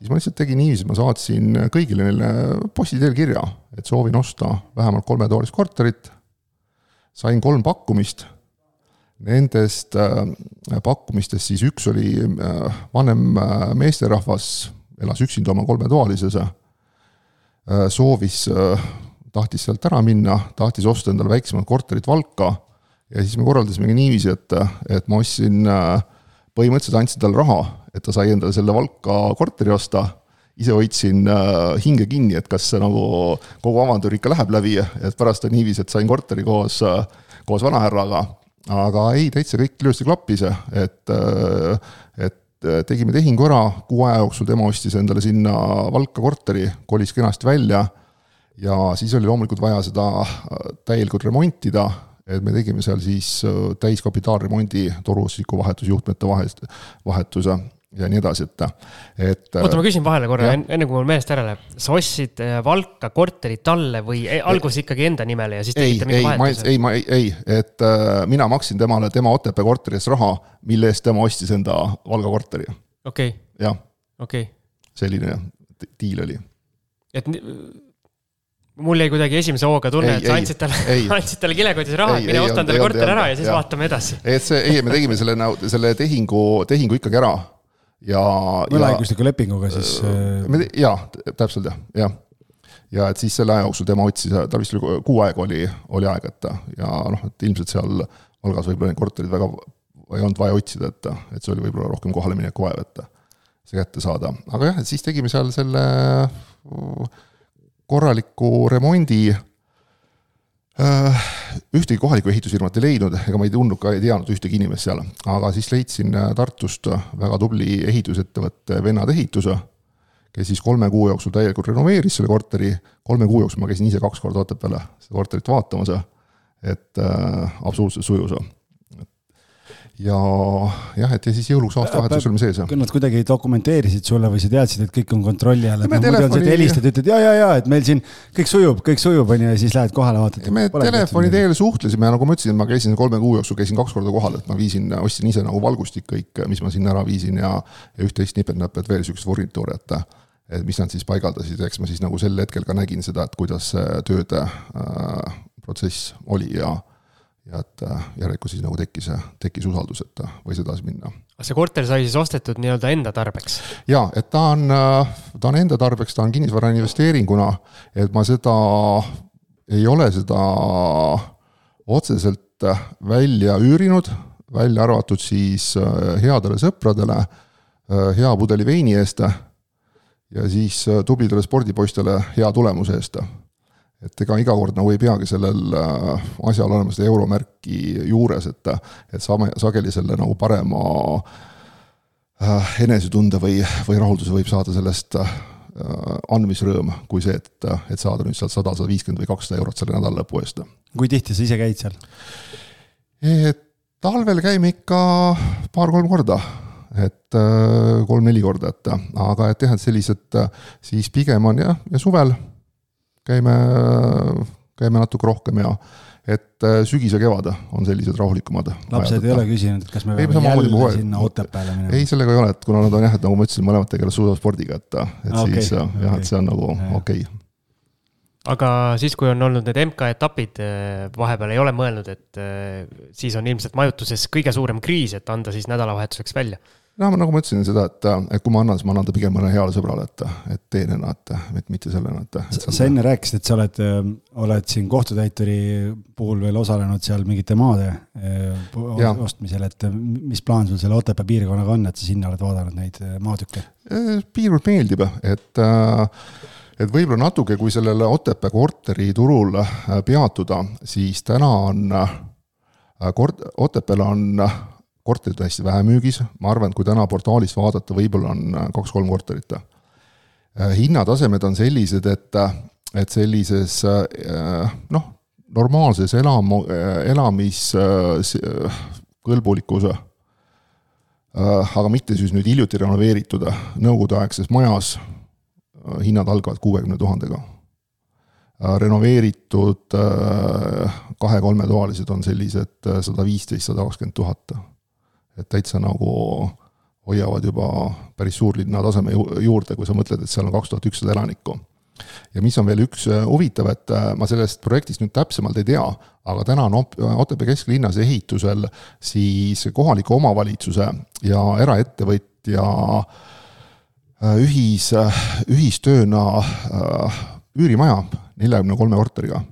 siis ma lihtsalt tegin niiviisi, ma saatsin kõigile neile posti teel kirja, et soovin osta vähemalt kolmetoalist korterit. sain kolm pakkumist. Nendest äh, pakkumistest siis üks oli äh, vanem äh, meesterahvas, elas üksinda oma kolmetoalises soovis tahtis sealt ära minna, tahtis osta endale väiksemat korterit Valka ja siis me korraldasimegi niiviisi, et, et ma ostsin põhimõtteliselt andsin talle raha, et ta sai endale selle Valka korteri osta, ise hoidsin äh, hinge kinni, et kas see nagu kogu avantüür ikka läheb läbi, et pärast on niiviisi, et sain korteri koos, äh, koos vanahärraga. aga ei, täitsa kõik ilusti klappis, et, äh, et tegime tehingu ära, kuu aja jooksul tema ostis endale sinna Valka korteri, kolis kenasti välja. Ja siis oli loomulikult vaja seda täielikult remontida. Et me tegime seal siis täiskapitaalremondi, torustiku vahetus, juhtmete vahest, vahetuse ja nii edasi, et, et. Oota, ma küsin vahele korra, enne kui mul meelest ära läheb. sa ostsid äh, Valka korteri talle või ei, alguses ikkagi enda nimele ja siis tegite mingi vahetuse? ei, ma ei, ei, et äh, mina maksin temale tema Otepää korteri eest raha, mille eest tema ostis enda Valga korteri. okei okay.. jah. okei okay.. selline diil oli. et mul jäi kuidagi esimese hooga tunne, et sa andsid talle, (laughs) andsid talle kilekotis raha, et mine ostan talle korter ära ja siis ja. vaatame edasi. et see, ei, me tegime selle, selle tehingu, tehingu ikkagi ära ja. võlaõigusliku lepinguga siis. Äh, me, jaa, täpselt jah, jah. ja et siis selle aja jooksul tema otsis, tal vist oli kuu aega oli, oli aega, et ja noh, et ilmselt seal Valgas võib-olla neid korterid väga ei olnud vaja otsida, et, et see oli võib-olla rohkem kohalemineku vaev, et see kätte saada, aga jah, et siis tegime seal selle korraliku remondi äh, ühtegi kohalikku ehitusfirmat ei leidnud, ega ma ei tundnud ka, ei teadnud ühtegi inimest seal, aga siis leidsin äh, Tartust väga tubli ehitusettevõtte Vennad Ehituse, kes siis kolme kuu jooksul täielikult renoveeris selle korteri, kolme kuu jooksul ma käisin ise kaks korda Otepääle seda korterit vaatamas, et äh, absoluutselt sujus ja jah, et ja siis jõuluks aastavahetus olime sees. kas nad kuidagi dokumenteerisid sulle või sa teadsid, et kõik on kontrolli all, et noh, muidu on see, et helistad, ütled ja, ja, ja, et meil siin kõik sujub, kõik sujub, on ju, ja siis lähed kohale, vaatad. me telefoni teel suhtlesime ja nagu ma ütlesin, ma käisin kolme kuu jooksul, käisin kaks korda kohal, et ma viisin, ostsin ise nagu valgustik kõik, mis ma sinna ära viisin ja, ja üht-teist nipet-näpet veel sihukest furnituuri, et et mis nad siis paigaldasid, eks ma siis nagu sel hetkel ka nägin seda, et kuidas tööde äh, protsess oli ja ja et äh, järelikult siis nagu tekkis, tekkis usaldus, et äh, võis edasi minna. see korter sai siis ostetud nii-öelda enda tarbeks? jaa, et ta on, äh, ta on enda tarbeks, ta on kinnisvara investeeringuna, et ma seda, ei ole seda otseselt välja üürinud, välja arvatud siis headele sõpradele hea pudeli veini eest ja siis tublidele spordipoistele hea tulemuse eest et ega iga kord nagu ei peagi sellel äh, asjal olema seda euromärki juures, et, et saame sageli selle nagu parema äh, enesetunde või, või rahulduse võib saada sellest äh, andmisrõõm, kui see, et, et saada nüüd sealt sada, sada viiskümmend või kakssada eurot selle nädala lõpu eest. kui tihti sa ise käid seal? talvel käime ikka paar-kolm korda et kolm-neli korda, et aga et jah, et sellised siis pigem on jah, ja suvel käime, käime natuke rohkem ja et äh, sügis ja kevad on sellised rahulikumad. lapsed ajad, ei ole küsinud, et kas me peame jälle poole. sinna Otepääle minema? ei, sellega ei ole, et kuna nad on jah, et nagu ma ütlesin, mõlemad tegelevad suusaspordiga, et, et okay, siis jah okay., et see on nagu okei okay. aga siis, kui on olnud need MK-etapid äh, vahepeal, ei ole mõelnud, et äh, siis on ilmselt majutuses kõige suurem kriis, et anda siis nädalavahetuseks välja no nagu ma ütlesin seda, et, et kui ma annan, siis ma annan ta pigem mõnele heale sõbrale, et, et teenena, et, et mitte sellena, et. sa enne rääkisid, et sa oled, oled siin kohtutäituri puhul veel osalenud seal mingite maade ja. ostmisel, et mis plaan sul selle Otepää piirkonnaga on, et sa sinna oled vaadanud neid maatükke? piirkond meeldib, et et võib-olla natuke, kui sellele Otepää korteriturul peatuda, siis täna on kord-, Otepääl on korterid on hästi vähe müügis, ma arvan, et kui täna portaalist vaadata, võib-olla on äh, kaks-kolm korterit. Äh, hinnatasemed on sellised, et, et sellises äh, noh, normaalses elamu, elamiskõlbulikus, aga mitte siis nüüd hiljuti renoveeritud nõukogudeaegses majas, hinnad algavad kuuekümne tuhandega. renoveeritud kahe-kolmetoalised on sellised sada viisteist, sada kakskümmend tuhat et täitsa nagu hoiavad juba päris suurlinna taseme juurde, kui sa mõtled, et seal on kaks tuhat ükssada elanikku. ja mis on veel üks äh, huvitav, et äh, ma sellest projektist nüüd täpsemalt ei tea, aga täna on Otepää kesklinnas ehitusel siis kohaliku omavalitsuse ja eraettevõtja äh, ühis, ühistööna üürimaja neljakümne kolme korteriga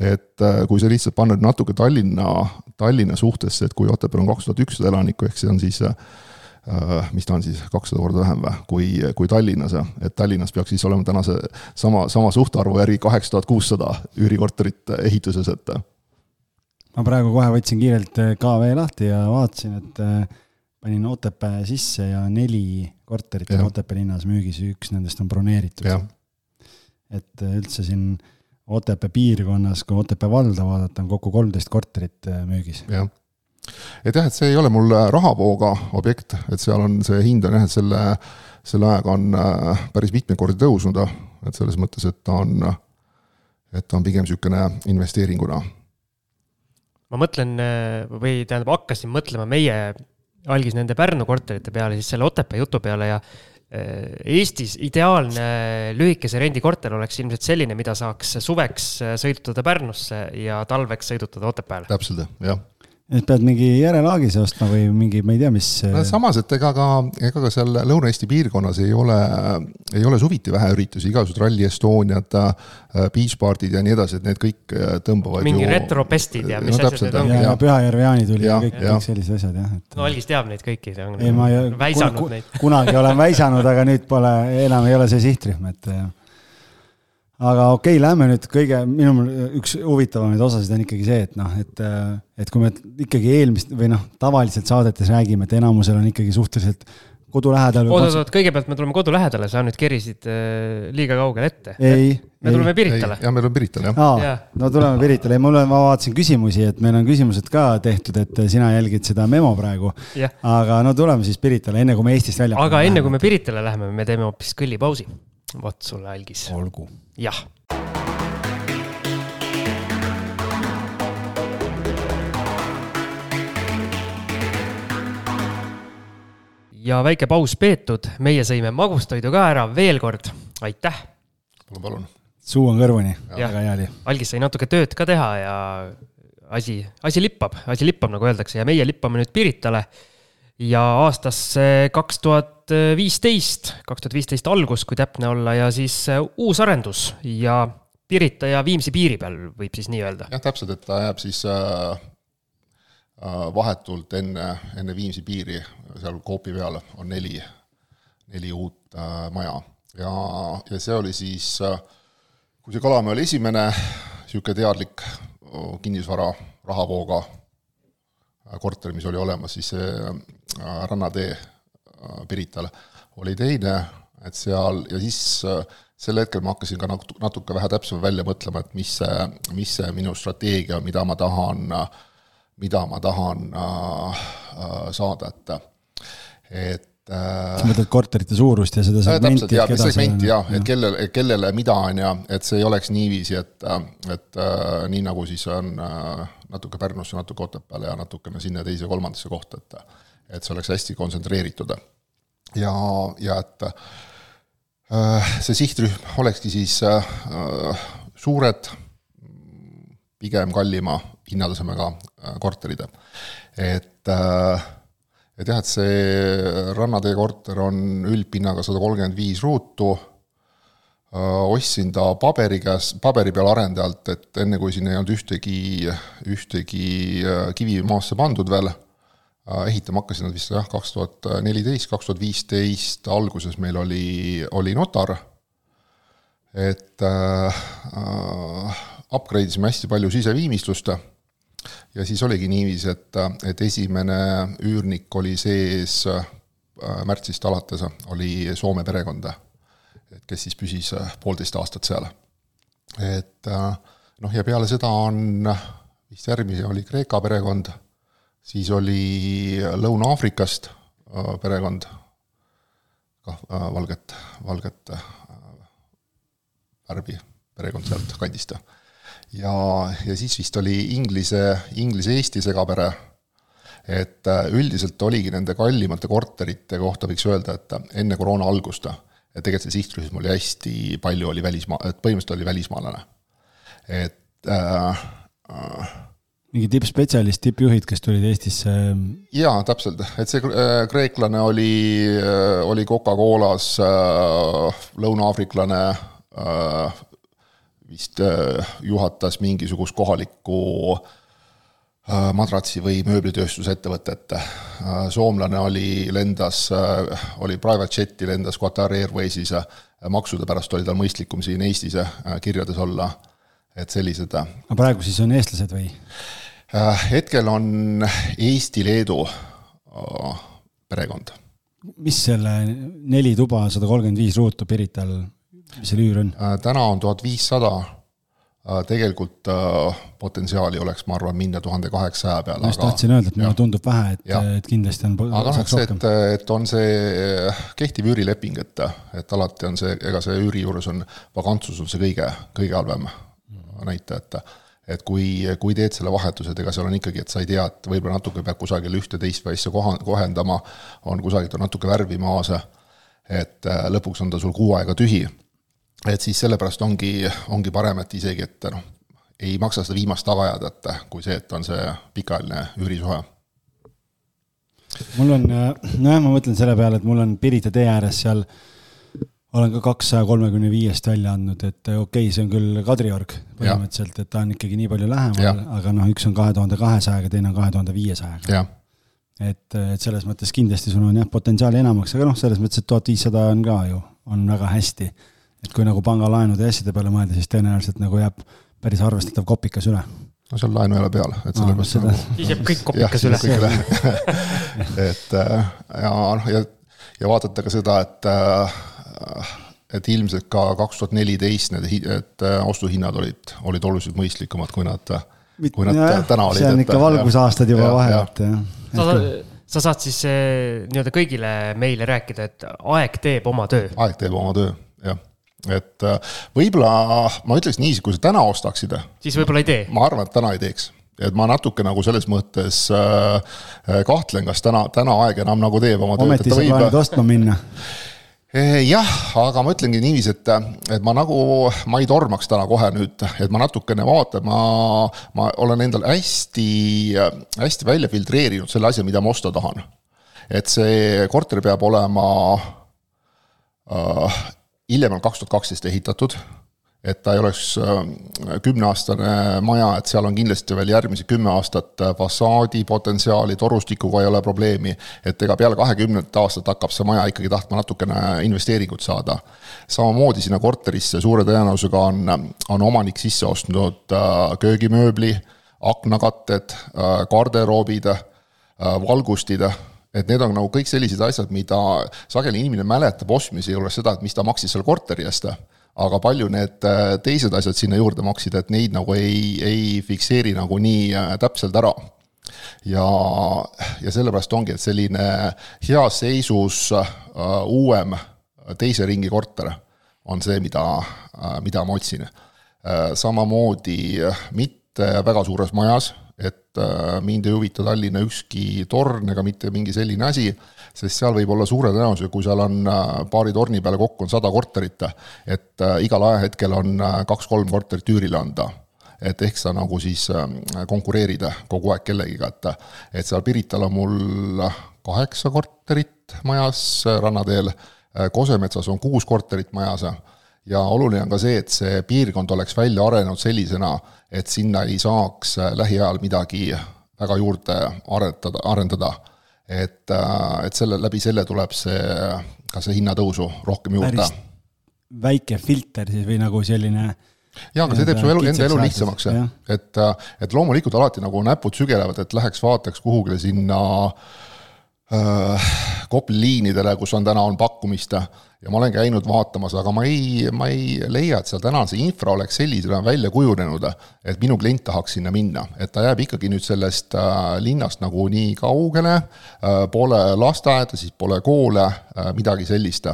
et kui sa lihtsalt paned natuke Tallinna Tallinna suhtesse, et kui Otepääl on kaks tuhat ükssada elanikku, ehk see on siis äh, mis ta on siis, kakssada korda vähem või, kui, kui Tallinnas, et Tallinnas peaks siis olema tänase sama, sama suhtarvu järgi kaheksa tuhat kuussada üürikorterit ehituses, et. ma praegu kohe võtsin kiirelt äh, KV lahti ja vaatasin, et äh, panin Otepää sisse ja neli korterit on Otepää linnas müügis, üks nendest on broneeritud. et üldse siin Otepää piirkonnas, kui Otepää valda vaadata, on kokku kolmteist korterit äh, müügis. jah, et jah, et see ei ole mul äh, rahavooga objekt, et seal on see hind on jah, et selle, selle ajaga on äh, päris mitmeid kordi tõusnud, et selles mõttes, et ta on, et ta on pigem niisugune investeeringuna. ma mõtlen või tähendab, hakkasin mõtlema meie algis nende Pärnu korterite peale, siis selle Otepää jutu peale ja Eestis ideaalne lühikese rendikorter oleks ilmselt selline, mida saaks suveks äh, sõidutada Pärnusse ja talveks sõidutada Otepääle. täpselt, jah et pead mingi järelaagise ostma või mingi, ma ei tea, mis. no samas, et ega ka, ega ka seal Lõuna-Eesti piirkonnas ei ole, ei ole suviti vähe üritusi, igasugused Rally Estoniad, äh, Beach Party'd ja nii edasi, et need kõik äh, tõmbavad mingi ju. retropestid ja mis no, asjad need on. ja, ja Pühajärve jaanituli ja, ja kõik, kõik sellised asjad jah et.... no Algis teab neid kõiki, ta on ei, ma ei, väisanud kuna, neid. kunagi olen väisanud, aga nüüd pole, enam ei ole see sihtrühm, et aga okei okay,, lähme nüüd kõige, minu meelest üks huvitavamaid osasid on ikkagi see, et noh, et, et kui me ikkagi eelmist või noh, tavaliselt saadetes räägime, et enamusel on ikkagi suhteliselt kodu lähedal. oot, oot, oot, kõigepealt me tuleme kodu lähedale, sa nüüd kerisid äh, liiga kaugele ette. ei. me ei, tuleme Piritale. jah, me tuleme Piritale, jah. aa, no tuleme Piritale, mul on, ma vaatasin küsimusi, et meil on küsimused ka tehtud, et sina jälgid seda memo praegu. aga no tuleme siis Piritale, enne kui me Eestist välja. aga enne kui me Piritale läheme, me teeme hoopis kõllipausi vot sulle, Algis. olgu. jah ja väike paus peetud, meie sõime magustoidu ka ära, veel kord aitäh. palun, palun. suu on kõrvuni, väga hea oli. algis sai natuke tööd ka teha ja asi, asi lippab, asi lippab, nagu öeldakse ja meie lippame nüüd Piritale ja aastasse kaks tuhat viisteist, kaks tuhat viisteist algus, kui täpne olla, ja siis äh, uus arendus ja Pirita ja Viimsi piiri peal, võib siis nii öelda. jah, täpselt, et ta jääb siis äh, äh, vahetult enne, enne Viimsi piiri, seal Coopi peal on neli, neli uut maja ja, ja see oli siis kui see Kalamäe oli esimene niisugune teadlik kinnisvara rahavooga korter, mis oli olemas, siis see äh, rannatee äh, Pirital oli teine, et seal ja siis äh, sel hetkel ma hakkasin ka natuke, natuke vähe täpsemalt välja mõtlema, et mis see, mis see minu strateegia, mida ma tahan, mida ma tahan saada, et, et sa mõtled korterite suurust ja seda segmenti, et keda segmenti jah, et kellele, kellele mida, on ju, et see ei oleks niiviisi, et, et äh, nii nagu siis on äh, natuke Pärnusse, natuke Otepääle ja natukene sinna teise, kolmandasse kohta, et et see oleks hästi kontsentreeritud. ja, ja et äh, see sihtrühm olekski siis äh, suured, pigem kallima hinnatasemega äh, korterid. et äh, et jah, et see Rannatee korter on üldpinnaga sada kolmkümmend viis ruutu. Ostsin ta paberi käes, paberi peal arendajalt, et enne kui siin ei olnud ühtegi, ühtegi kivi maasse pandud veel, ehitama hakkasin nad vist jah, kaks tuhat neliteist, kaks tuhat viisteist alguses meil oli, oli notar, et äh, upgrade isime hästi palju siseviimistlust ja siis oligi niiviisi, et, et esimene üürnik oli sees äh, märtsist alates, oli Soome perekond et kes siis püsis äh, poolteist aastat seal. et äh, noh, ja peale seda on, vist järgmine oli Kreeka perekond, siis oli Lõuna-Aafrikast perekond, kah valget, valget värvi perekond sealt kandist. Ja, ja siis vist oli Inglise, Inglise-Eesti segapere, et üldiselt oligi nende kallimate korterite kohta võiks öelda, et enne koroona algust ja tegelikult see sihtrühm oli hästi palju, oli välismaa, et põhimõtteliselt oli välismaalane. et äh, äh, mingi tippspetsialist, tippjuhid, kes tulid Eestisse? jaa, täpselt, et see äh, kreeklane oli, äh, oli Coca-Colas äh,, lõuna-aafriklane äh, vist äh, juhatas mingisugust kohalikku äh, madratsi- või mööblitööstusettevõtet. Äh, soomlane oli, lendas, oli private jet'i, lendas Qatar Airwaysis, maksude pärast oli tal mõistlikum siin Eestis kirjades olla, et sellised. aga praegu siis on eestlased või? hetkel on Eesti-Leedu perekond. mis selle neli tuba, sada kolmkümmend viis ruutu Pirital, mis selle üür on? täna on tuhat viissada Äh, tegelikult äh, potentsiaali oleks, ma arvan, minna tuhande kaheksasaja peale. ma just tahtsin öelda, et mulle tundub vähe, et, et kindlasti on. aga noh, see, et, et on see kehtiv üürileping, et, et alati on see, ega see üüri juures on, vakantsus on see kõige, kõige halvem näitaja, et et kui, kui teed selle vahetuse, et ega seal on ikkagi, et sa ei tea, et võib-olla natuke peab kusagil ühte teist või asja koha, kohendama, on kusagilt on natuke värvi maas, et äh, lõpuks on ta sul kuu aega tühi et siis sellepärast ongi, ongi parem, et isegi, et noh, ei maksa seda viimast taga ajada, et kui see, et on see pikaajaline üürisuhe. mul on, nojah, ma mõtlen selle peale, et mul on Pirita tee ääres seal, olen ka kaksaja kolmekümne viiest välja andnud, et okei okay,, see on küll Kadriorg põhimõtteliselt, et ta on ikkagi nii palju lähemal, aga noh, üks on kahe tuhande kahesajaga, teine on kahe tuhande viiesajaga. et, et selles mõttes kindlasti sul on jah, potentsiaali enamaks, aga noh, selles mõttes, et tuhat viissada on ka ju, on väga hästi et kui nagu pangalaenude ja asjade peale mõelda, siis tõenäoliselt nagu jääb päris arvestatav kopikas üle. no seal laenu ei ole peal, et sellepärast no, nagu. siis jääb kõik kopikas üle. (laughs) et äh, ja noh, ja, ja vaadata ka seda, et äh, et ilmselt ka kaks tuhat neliteist need, et äh, ostuhinnad olid, olid oluliselt mõistlikumad, kui nad, kui nad ja, täna olid. see on ikka valgusaastad juba vahe, et jah. sa, sa saad siis nii-öelda kõigile meile rääkida, et aeg teeb oma töö. aeg teeb oma töö, jah et äh, võib-olla ma ütleks niiviisi, kui sa täna ostaksid. siis võib-olla ei tee. ma arvan, et täna ei teeks et ma natuke nagu selles mõttes äh, kahtlen, kas täna, täna aeg enam nagu teeb oma tööd. ometi sa plaanid ostma minna? Eh, jah, aga ma ütlengi niiviisi, et, et ma nagu, ma ei tormaks täna kohe nüüd, et ma natukene vaatan, ma, ma olen endale hästi, hästi välja filtreerinud selle asja, mida ma osta tahan. et see korter peab olema äh, hiljemalt kaks tuhat kaksteist ehitatud, et ta ei oleks äh, kümneaastane maja, et seal on kindlasti veel järgmised kümme aastat äh, fassaadi potentsiaali, torustikuga ei ole probleemi, et ega peale kahekümnendat aastat hakkab see maja ikkagi tahtma natukene investeeringut saada. samamoodi sinna korterisse suure tõenäosusega on, on omanik sisse ostnud äh, köögimööbli, aknakatted, garderoobid, valgustid et need on nagu kõik sellised asjad, mida sageli inimene mäletab ostmise juures seda, et mis ta maksis selle korteri eest, aga palju need äh, teised asjad sinna juurde maksid, et neid nagu ei, ei fikseeri nagu nii äh, täpselt ära. ja, ja sellepärast ongi, et selline heas seisus uh, uuem teise ringi korter on see, mida mida ma otsin samamoodi mitte väga suures majas et äh, mind ei huvita Tallinna ükski torn ega mitte mingi selline asi, sest seal võib olla suure tõenäosusega, kui seal on äh, paari torni peale kokku on sada korterit, et äh, igal ajahetkel on kaks-kolm korterit üürile anda. Et ehk sa nagu siis konkureerid kogu aeg kellegiga, et et seal Pirital on mul kaheksa korterit majas rannateel, Kosemetsas on kuus korterit majas ja oluline on ka see, et see piirkond oleks välja arenenud sellisena, et sinna ei saaks lähiajal midagi väga juurde arendada, arendada. et, et selle, läbi selle tuleb see, ka see hinnatõusu rohkem juurde. väike filter siis või nagu selline jaa, aga see teeb su elu, enda elu lihtsamaks, et, et loomulikult alati nagu näpud sügelevad, et läheks vaataks kuhugile sinna äh, Kopli liinidele, kus on täna, on pakkumist ja ma olen käinud vaatamas, aga ma ei, ma ei leia, et seal täna see infra oleks sellisena välja kujunenud, et minu klient tahaks sinna minna, et ta jääb ikkagi nüüd sellest äh, linnast nagu nii kaugele äh,, pole lasteaeda, siis pole koole äh,, midagi sellist.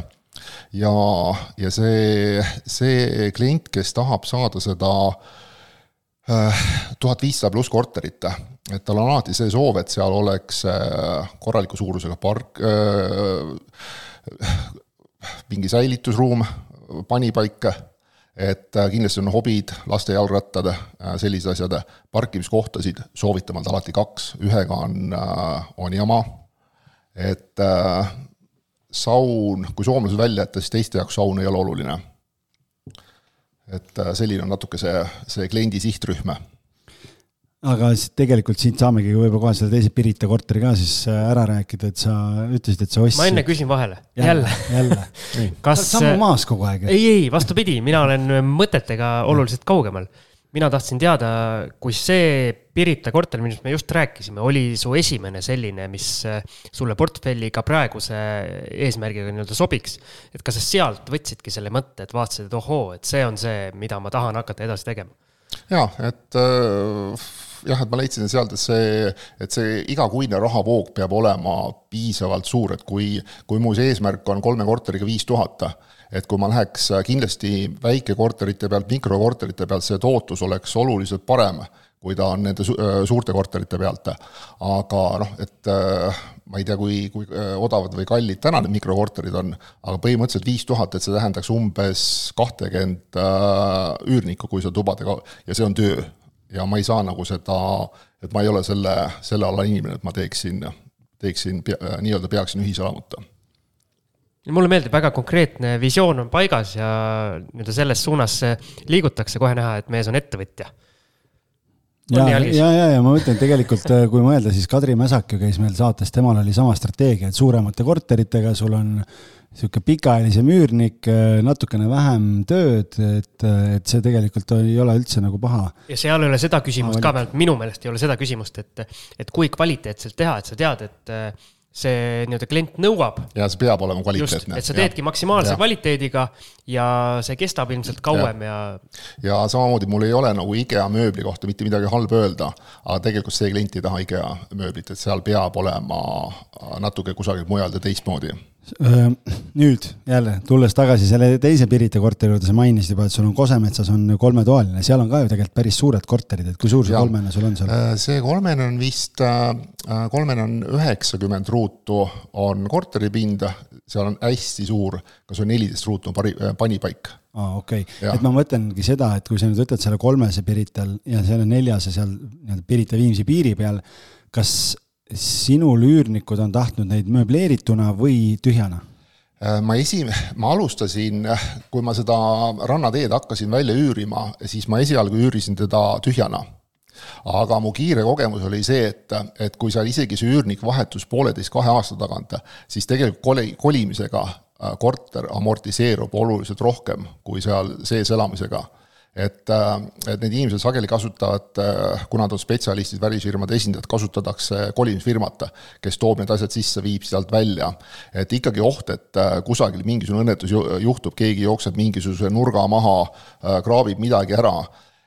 Ja, ja see, see klient, kes tahab saada seda äh, tuhat viissada pluss korterit, et tal on alati see soov, et seal oleks äh, korraliku suurusega park, äh, mingi säilitusruum, panipaik, et kindlasti on hobid, laste jalgrattad, sellised asjad, parkimiskohtasid soovitamalt alati kaks, ühega on, on jama, et saun, kui soomlased välja jätta, siis teiste jaoks saun ei ole oluline. et äh, selline on natuke see, see kliendi sihtrühm. Aga siis tegelikult siit saamegi võib-olla kohe selle teise Pirita korteri ka siis äh, ära rääkida, et sa ütlesid, et sa ostsid. ma enne küsin vahele, jälle, jälle. (laughs) kas. samu maas kogu aeg. ei, ei, vastupidi, mina olen mõtetega oluliselt kaugemal mina tahtsin teada, kui see Pirita korter, millest me just rääkisime, oli su esimene selline, mis äh, sulle portfelli ka praeguse eesmärgiga nii-öelda sobiks. et kas sa sealt võtsidki selle mõtte, et vaatasid, et ohoo, et see on see, mida ma tahan hakata edasi tegema? jaa, et äh, jah, et ma leidsin sealt, et see, et see igakuine rahavoog peab olema piisavalt suur, et kui, kui mu see eesmärk on kolme korteriga viis tuhat et kui ma läheks äh, kindlasti väikekorterite pealt mikrokorterite pealt, see tootlus oleks oluliselt parem, kui ta on nende su äh, suurte korterite pealt. aga noh, et äh, ma ei tea, kui, kui odavad või kallid täna need mikrokorterid on, aga põhimõtteliselt viis tuhat, et see tähendaks umbes kahtekümmend üürnikku, kui sa tubadega, ja see on töö. Ja ma ei saa nagu seda, et ma ei ole selle, selle ala inimene, et ma teeksin, teeksin, nii-öelda peaksin ühiselamut mulle meeldib, väga konkreetne visioon on paigas ja nii-öelda selles suunas liigutakse, kohe näha, et mees on ettevõtja. ja, ja, ja, ja ma mõtlen, tegelikult äh, kui mõelda, siis Kadri Mäsak ju käis meil saates, temal oli sama strateegia, et suuremate korteritega sul on niisugune pikaajalisem üürnik, äh, natukene vähem tööd, et, et see tegelikult ei ole üldse nagu paha. ja seal ei ole seda küsimust ka, vähemalt minu meelest ei ole seda küsimust, et, et kui kvaliteetselt teha, et sa tead, et see nii-öelda klient nõuab. ja see peab olema kvaliteetne. et sa teedki maksimaalse ja. kvaliteediga ja see kestab ilmselt kauem ja, ja. ja samamoodi mul ei ole nagu IKEA mööbli kohta mitte midagi halba öelda, aga tegelikult see klient ei taha IKEA mööblit, et seal peab olema natuke kusagilt mujalt ja teistmoodi nüüd jälle, tulles tagasi selle teise Pirita korteri juurde, sa mainisid juba, et sul on Kosemetsas on kolmetoaline, seal on ka ju tegelikult päris suured korterid, et kui suur see ja. kolmene sul on seal? see kolmene on vist, kolmene on üheksakümmend ruutu on korteripind, seal on hästi suur, kas on neliteist ruutu on pari, panipaik aa okei okay., et ma mõtlengi seda, et kui sa nüüd võtad selle kolmese Pirital ja selle neljase seal nii-öelda Pirita-Viimsi piiri peal, kas sinul üürnikud on tahtnud neid mööbleerituna või tühjana? Äh, ma esi-, ma alustasin, kui ma seda rannateed hakkasin välja üürima, siis ma esialgu üürisin teda tühjana. aga mu kiire kogemus oli see, et, et kui seal isegi see üürnik vahetus pooleteist-kahe aasta tagant, siis tegelikult koli-, kolimisega äh, korter amortiseerub oluliselt rohkem kui seal sees elamisega et, äh, et need inimesed sageli kasutavad, äh, kuna nad on spetsialistid, välisfirmade esindajad, kasutatakse kolimisfirmat, kes toob need asjad sisse, viib sealt välja. et ikkagi oht, et äh, kusagil mingisugune õnnetus juhtub, keegi jookseb mingisuguse nurga maha, kraabib midagi ära,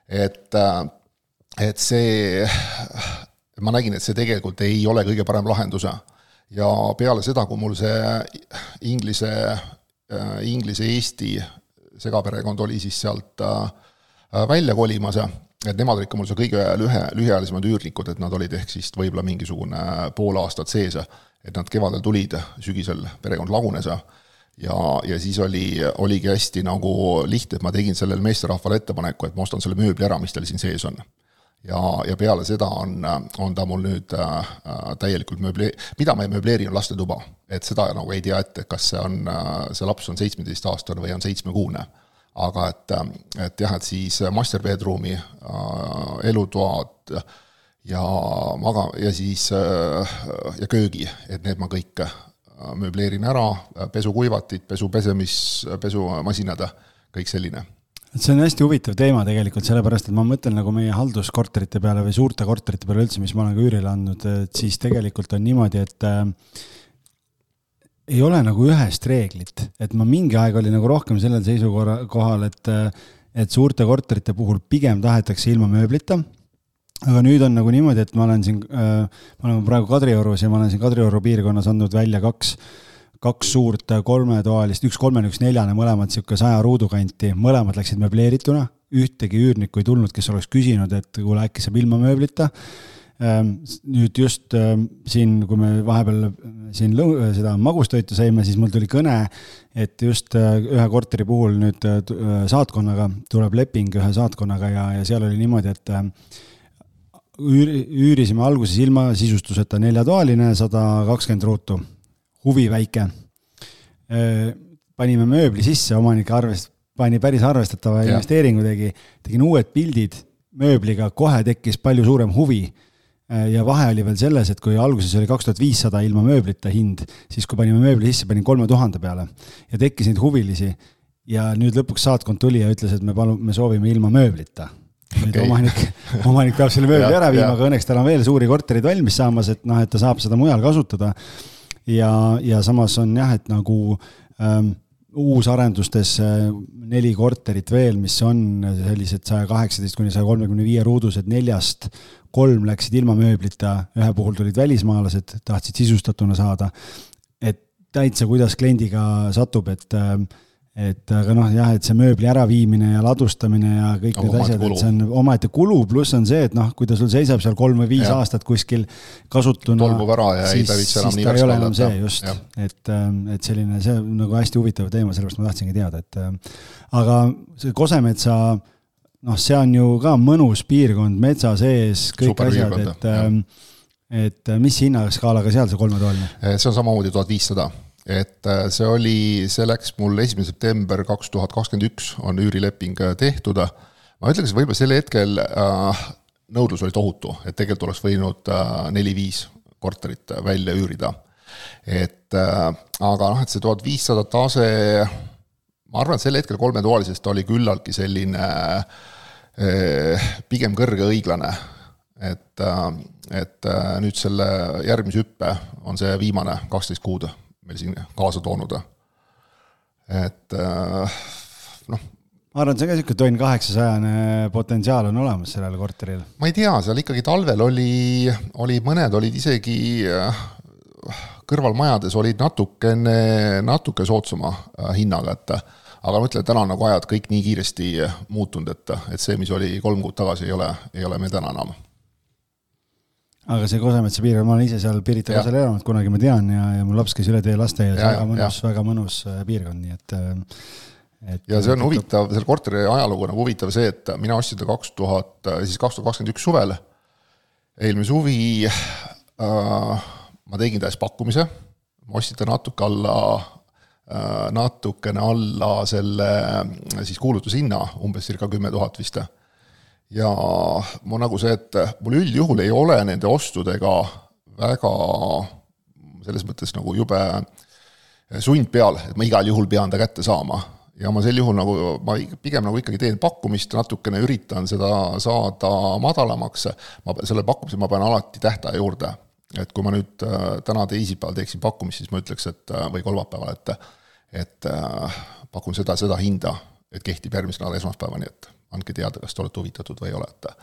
et, et see, ma nägin, et see tegelikult ei ole kõige parem lahendus. ja peale seda, kui mul see Inglise, Inglise-Eesti segaperekond oli siis sealt Äh, välja kolimas ja et nemad olid ka mul see kõige lühe, lühiajalisemad üürnikud, et nad olid ehk siis võib-olla mingisugune pool aastat sees, et nad kevadel tulid, sügisel perekond lagunes ja ja, ja siis oli, oligi hästi nagu lihtne, et ma tegin sellele meesterahvale ettepaneku, et ma ostan selle mööbli ära, mis teil siin sees on. ja, ja peale seda on, on ta mul nüüd äh, täielikult mööble-, mida ma ei mööbleeri, on lastetuba. et seda nagu ei tea ette, kas see on, see laps on seitsmeteistaastane või on seitsmekuune. Aga et, et jah, et siis master bedroom'i äh, elutoad ja maga- ja siis äh, ja köögi, et need ma kõik äh, mööbleerin ära, pesukuivatid, pesu pesemis, pesumasinad, kõik selline. See on hästi huvitav teema tegelikult, sellepärast et ma mõtlen nagu meie halduskorterite peale või suurte korterite peale üldse, mis ma olen ka üürile andnud, et siis tegelikult on niimoodi, et äh, ei ole nagu ühest reeglit, et ma mingi aeg olin nagu rohkem sellel seisukorra, kohal, et, et suurte korterite puhul pigem tahetakse ilma mööblita. Aga nüüd on nagu niimoodi, et ma olen siin äh,, me oleme praegu Kadriorus ja ma olen siin Kadrioru piirkonnas andnud välja kaks kaks suurt kolmetoalist, üks kolmene, üks neljane, mõlemad niisugune saja ruudu kanti, mõlemad läksid mööbleerituna, ühtegi üürnikku ei tulnud, kes oleks küsinud, et kuule, äkki saab ilma mööblita. Ehm, nüüd just ehm, siin, kui me vahepeal siin lõu-, seda magustoitu sõime, siis mul tuli kõne, et just äh, ühe korteri puhul nüüd äh, saatkonnaga tuleb leping ühe saatkonnaga ja, ja seal oli niimoodi, et äh, üüri, üürisime alguses ilma sisustuseta neljatoaline, sada kakskümmend ruutu huvi väike. panime mööbli sisse, omanik arvest-, pani päris arvestatava ja. investeeringu tegi, tegin uued pildid mööbliga, kohe tekkis palju suurem huvi. Ja vahe oli veel selles, et kui alguses oli kaks tuhat viissada ilma mööblita hind, siis kui panime mööbli sisse, panin kolme tuhande peale ja tekkis neid huvilisi. ja nüüd lõpuks saatkond tuli ja ütles, et me palume, me soovime ilma mööblita nüüd okay. omanik, (laughs) omanik peab selle mööbli ära viima, aga õnneks tal on veel suuri korterid valmis saamas, et noh, et ta saab seda mujal kasutada ja, ja samas on jah, et nagu ähm, uusarendustes äh, neli korterit veel, mis on sellised saja kaheksateist kuni saja kolmekümne viie ruudused, neljast kolm läksid ilma mööblita, ühe puhul tulid välismaalased, tahtsid sisustatuna saada. et täitsa, kuidas kliendiga satub, et et aga noh, jah, et see mööbli äraviimine ja ladustamine ja kõik no, need asjad, et see on omaette kulu, pluss on see, et noh, kui ta sul seisab seal kolm või viis ja. aastat kuskil kasutuna. tolmub ära ja siis, ei tarvitse enam nii värske olla. see just, et, et selline, see on nagu hästi huvitav teema, sellepärast ma tahtsingi teada, et aga see Kosemetsa noh, see on ju ka mõnus piirkond, metsa sees, kõik Super asjad, et, ähm, et mis hinnaskaalaga seal see kolmetoaline? see on samamoodi tuhat viissada et äh, see oli, see läks mul esimene september kaks tuhat kakskümmend üks on üürileping äh, tehtud. ma ütleks, võib-olla sel hetkel äh, nõudlus oli tohutu, et tegelikult oleks võinud neli-viis korterit välja üürida. et aga noh, et see tuhat viissada tase, ma arvan, et sel hetkel kolmetoalisest oli küllaltki selline pigem kõrge õiglane, et, et nüüd selle järgmise hüppe on see viimane kaksteist kuud meil siin kaasa toonud. et äh, noh. ma arvan, see on ka niisugune tonn kaheksasajane potentsiaal on olemas sellel korteril. ma ei tea, seal ikkagi talvel oli, oli mõned olid isegi äh, kõrvalmajades olid natukene, natuke soodsama äh, hinnaga, et aga ma ütlen, et täna on nagu ajad kõik nii kiiresti muutunud, et, et see, mis oli kolm kuud tagasi, ei ole, ei ole meil täna enam. Aga see Kosemetsa piirkond, ma olen ise seal Pirita kasel elanud, kunagi ma tean ja, ja mu laps käis üle tee lasteaias, väga mõnus, väga mõnus äh, piirkond, nii et äh, et ja see on huvitav, selle korteri ajalugu on nagu huvitav see, et mina ostsin ta kaks tuhat, siis kaks tuhat kakskümmend üks suvel, eelmine suvi äh, ma tegin ta eest pakkumise, ma ostsin ta natuke alla äh,, natukene alla selle siis kuulutushinna, umbes circa kümme tuhat vist ja mu nagu see, et mul üldjuhul ei ole nende ostudega väga selles mõttes nagu jube sund peal, et ma igal juhul pean ta kätte saama. ja ma sel juhul nagu, ma pigem nagu ikkagi teen pakkumist, natukene üritan seda saada madalamaks, ma, selle pakkumise ma panen alati tähtaja juurde. Et kui ma nüüd äh, täna teisipäeval teeksin pakkumist, siis ma ütleks, et äh, või kolmapäeval, et et äh, pakun seda, seda hinda, et kehtib järgmise nädala esmaspäevani, et andke teada, kas te olete huvitatud või ei ole, et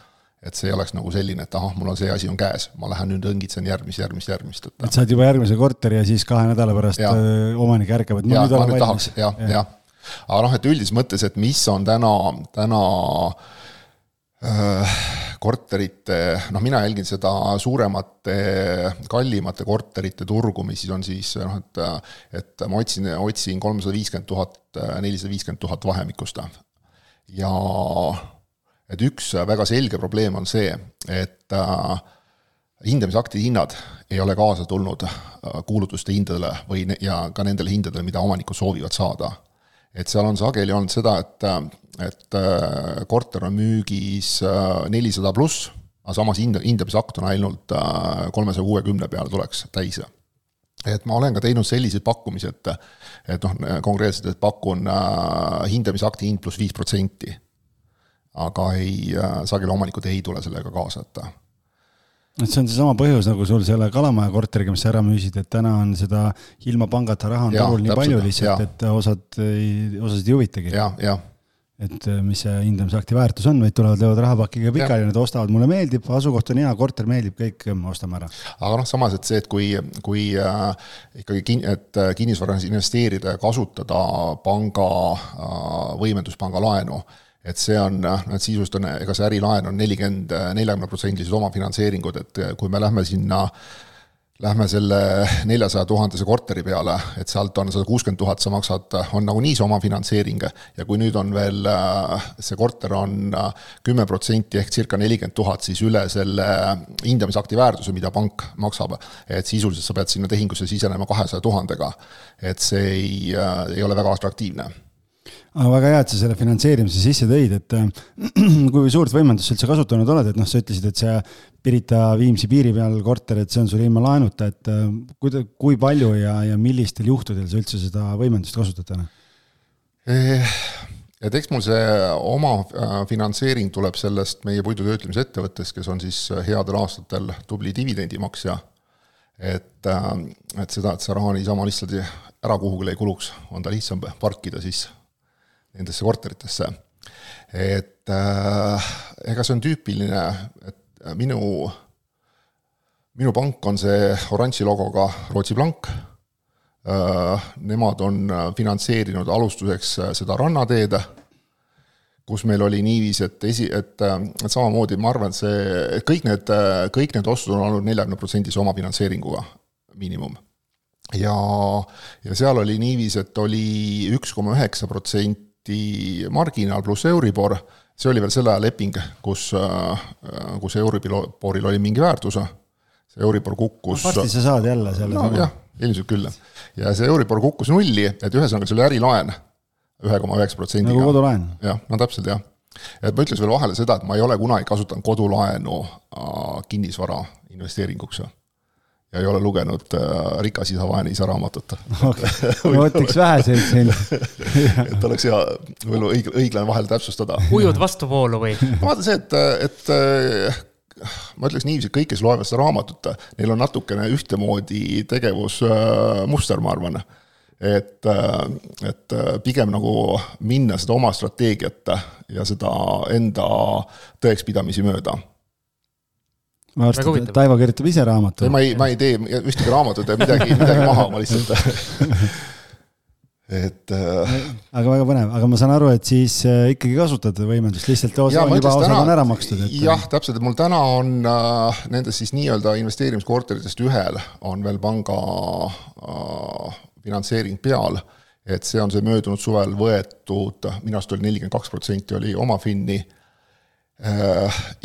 et see oleks nagu selline, et ahah, mul on see asi on käes, ma lähen nüüd õngitsen järgmist, järgmist, järgmist, et et saad juba järgmise korteri ja siis kahe nädala pärast ja. omanik ärkab, et ma ja, nüüd olen valmis. jah, jah ja. ja.. aga noh, et üldises mõttes, et mis on täna, täna äh, korterite, noh, mina jälgin seda suuremate, kallimate korterite turgu, mis siis on siis noh, et et ma otsin, otsin kolmsada viiskümmend tuhat, nelisada viiskümmend tuhat vahemikust ja et üks väga selge probleem on see, et äh, hindamisakti hinnad ei ole kaasa tulnud äh, kuulutuste hindadele või ja ka nendele hindadele, mida omanikud soovivad saada. Et seal on sageli olnud seda, et, äh, et äh, korter on müügis nelisada pluss, aga samas hind, hindamisakt on ainult kolmesaja kuuekümne peale tuleks täis. et ma olen ka teinud selliseid pakkumisi, et et noh, konkreetselt, et pakun hindamisakti hind pluss viis protsenti. aga ei, sageli omanikud ei tule sellega kaasa, et et see on seesama põhjus nagu sul selle Kalamaja korteriga, mis sa ära müüsid, et täna on seda ilma pangata raha on turul nii palju lihtsalt, et osad ei, osasid ei huvitagi. et äh, mis see hindamisakti väärtus on, vaid tulevad, löövad rahapakiga pikali, nad ostavad, mulle meeldib, asukoht on hea, korter meeldib, kõik ostame ära. aga noh, samas, et see, et kui, kui äh, ikkagi kin-, et äh, kinnisvaras investeerida ja kasutada panga äh,, võimenduspanga laenu, et see on, noh, et sisust on, ega see ärilaen on nelikümmend, neljakümne protsendilised omafinantseeringud, et kui me lähme sinna Lähme selle neljasaja tuhandese korteri peale, et sealt on sada kuuskümmend tuhat, sa maksad, on nagunii see omafinantseering ja kui nüüd on veel, äh, see korter on äh, kümme protsenti ehk circa nelikümmend tuhat, siis üle selle hindamisakti väärtuse, mida pank maksab, et sisuliselt sa pead sinna tehingusse sisenema kahesaja tuhandega. et see ei, ei ole väga atraktiivne aga väga hea, et sa selle finantseerimise sisse tõid, et äh, (clears throat) kui suurt võimendust sa üldse kasutanud oled, et noh, sa ütlesid, et see Pirita Viimsi piiri peal korter, et see on sul ilma laenuta, et äh, kuida-, kui palju ja, ja millistel juhtudel sa üldse seda võimendust kasutad täna? Eh, et eks mul see oma äh, finantseering tuleb sellest meie puidutöötlemise ettevõttest, kes on siis headel aastatel tubli dividendimaksja. et, et seda, et see raha niisama lihtsalt ära kuhugile ei kuluks, on ta lihtsam parkida siis nendesse korteritesse. et äh, ega see on tüüpiline, et minu, minu pank on see oranži logoga Rootsi Blank äh,, nemad on finantseerinud alustuseks seda rannateed, kus meil oli niiviisi, et esi, et, et samamoodi ma arvan, et see, et kõik need, kõik need ostud on olnud neljakümne protsendise omafinantseeringuga miinimum ja, ja seal oli niiviisi, et oli üks koma üheksa protsenti marginaal pluss Euribor, see oli veel selle aja leping, kus, kus Euriboril oli mingi väärtus, see Euribor kukkus varsti sa saad jälle selle no jah, ilmselt küll. ja see Euribor kukkus nulli, et ühesõnaga see oli ärilaen ühe koma üheksa protsendiga. nagu kodulaen. jah, no täpselt jah. et ma ütleks veel vahele seda, et ma ei ole kunagi kasutanud kodulaenu äh, kinnisvara investeeringuks ja ei ole lugenud äh, Rikas isa, vaene isa raamatut. okei, ma võtaks väheseid siin. (laughs) et oleks hea võib-olla õig-, õiglane vahel täpsustada. ujud vastuvoolu või? vaata see, et, et äh, ma ütleks niiviisi, et kõik, kes loevad seda raamatut, neil on natukene ühtemoodi tegevusmuster, ma arvan. et, et pigem nagu minna seda oma strateegiat ja seda enda tõekspidamisi mööda varsti Taivo kirjutab ise raamatu. ma ei, ma ei tee ühtegi raamatut ja midagi, (laughs) midagi maha, ma lihtsalt (laughs) et äh.... aga väga põnev, aga ma saan aru, et siis äh, ikkagi kasutad võimendust, lihtsalt osa on juba, osad on ära makstud et.... jah, täpselt, et mul täna on äh, nendest siis nii-öelda investeerimiskorteritest ühel on veel panga äh, finantseering peal. et see on see möödunud suvel võetud, minu arust oli nelikümmend kaks protsenti oli oma finni äh,.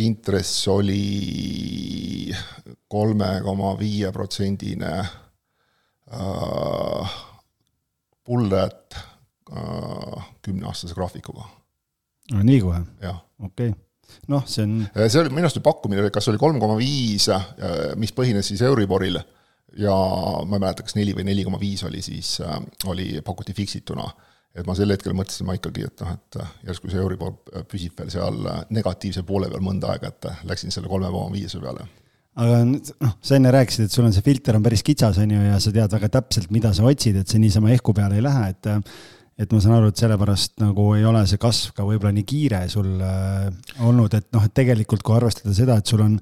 Intress oli kolme koma viie protsendine äh, pullet äh, kümneaastase graafikuga. nii kohe? okei okay., noh, see on. see oli, minu arust pakkumine, kas oli kolm koma viis, mis põhines siis Euriboril ja ma ei mäleta, kas neli või neli koma viis oli siis, oli, pakuti fiksituna. Et ma sel hetkel mõtlesin ma ikkagi, et noh, et järsku see Euribor püsib veel seal negatiivse poole peal mõnda aega, et läksin selle kolme koma viiese peale. Aga noh, sa enne rääkisid, et sul on see filter on päris kitsas, on ju, ja sa tead väga täpselt, mida sa otsid, et see niisama ehku peale ei lähe, et et ma saan aru, et sellepärast nagu ei ole see kasv ka võib-olla nii kiire sul äh, olnud, et noh, et tegelikult kui arvestada seda, et sul on,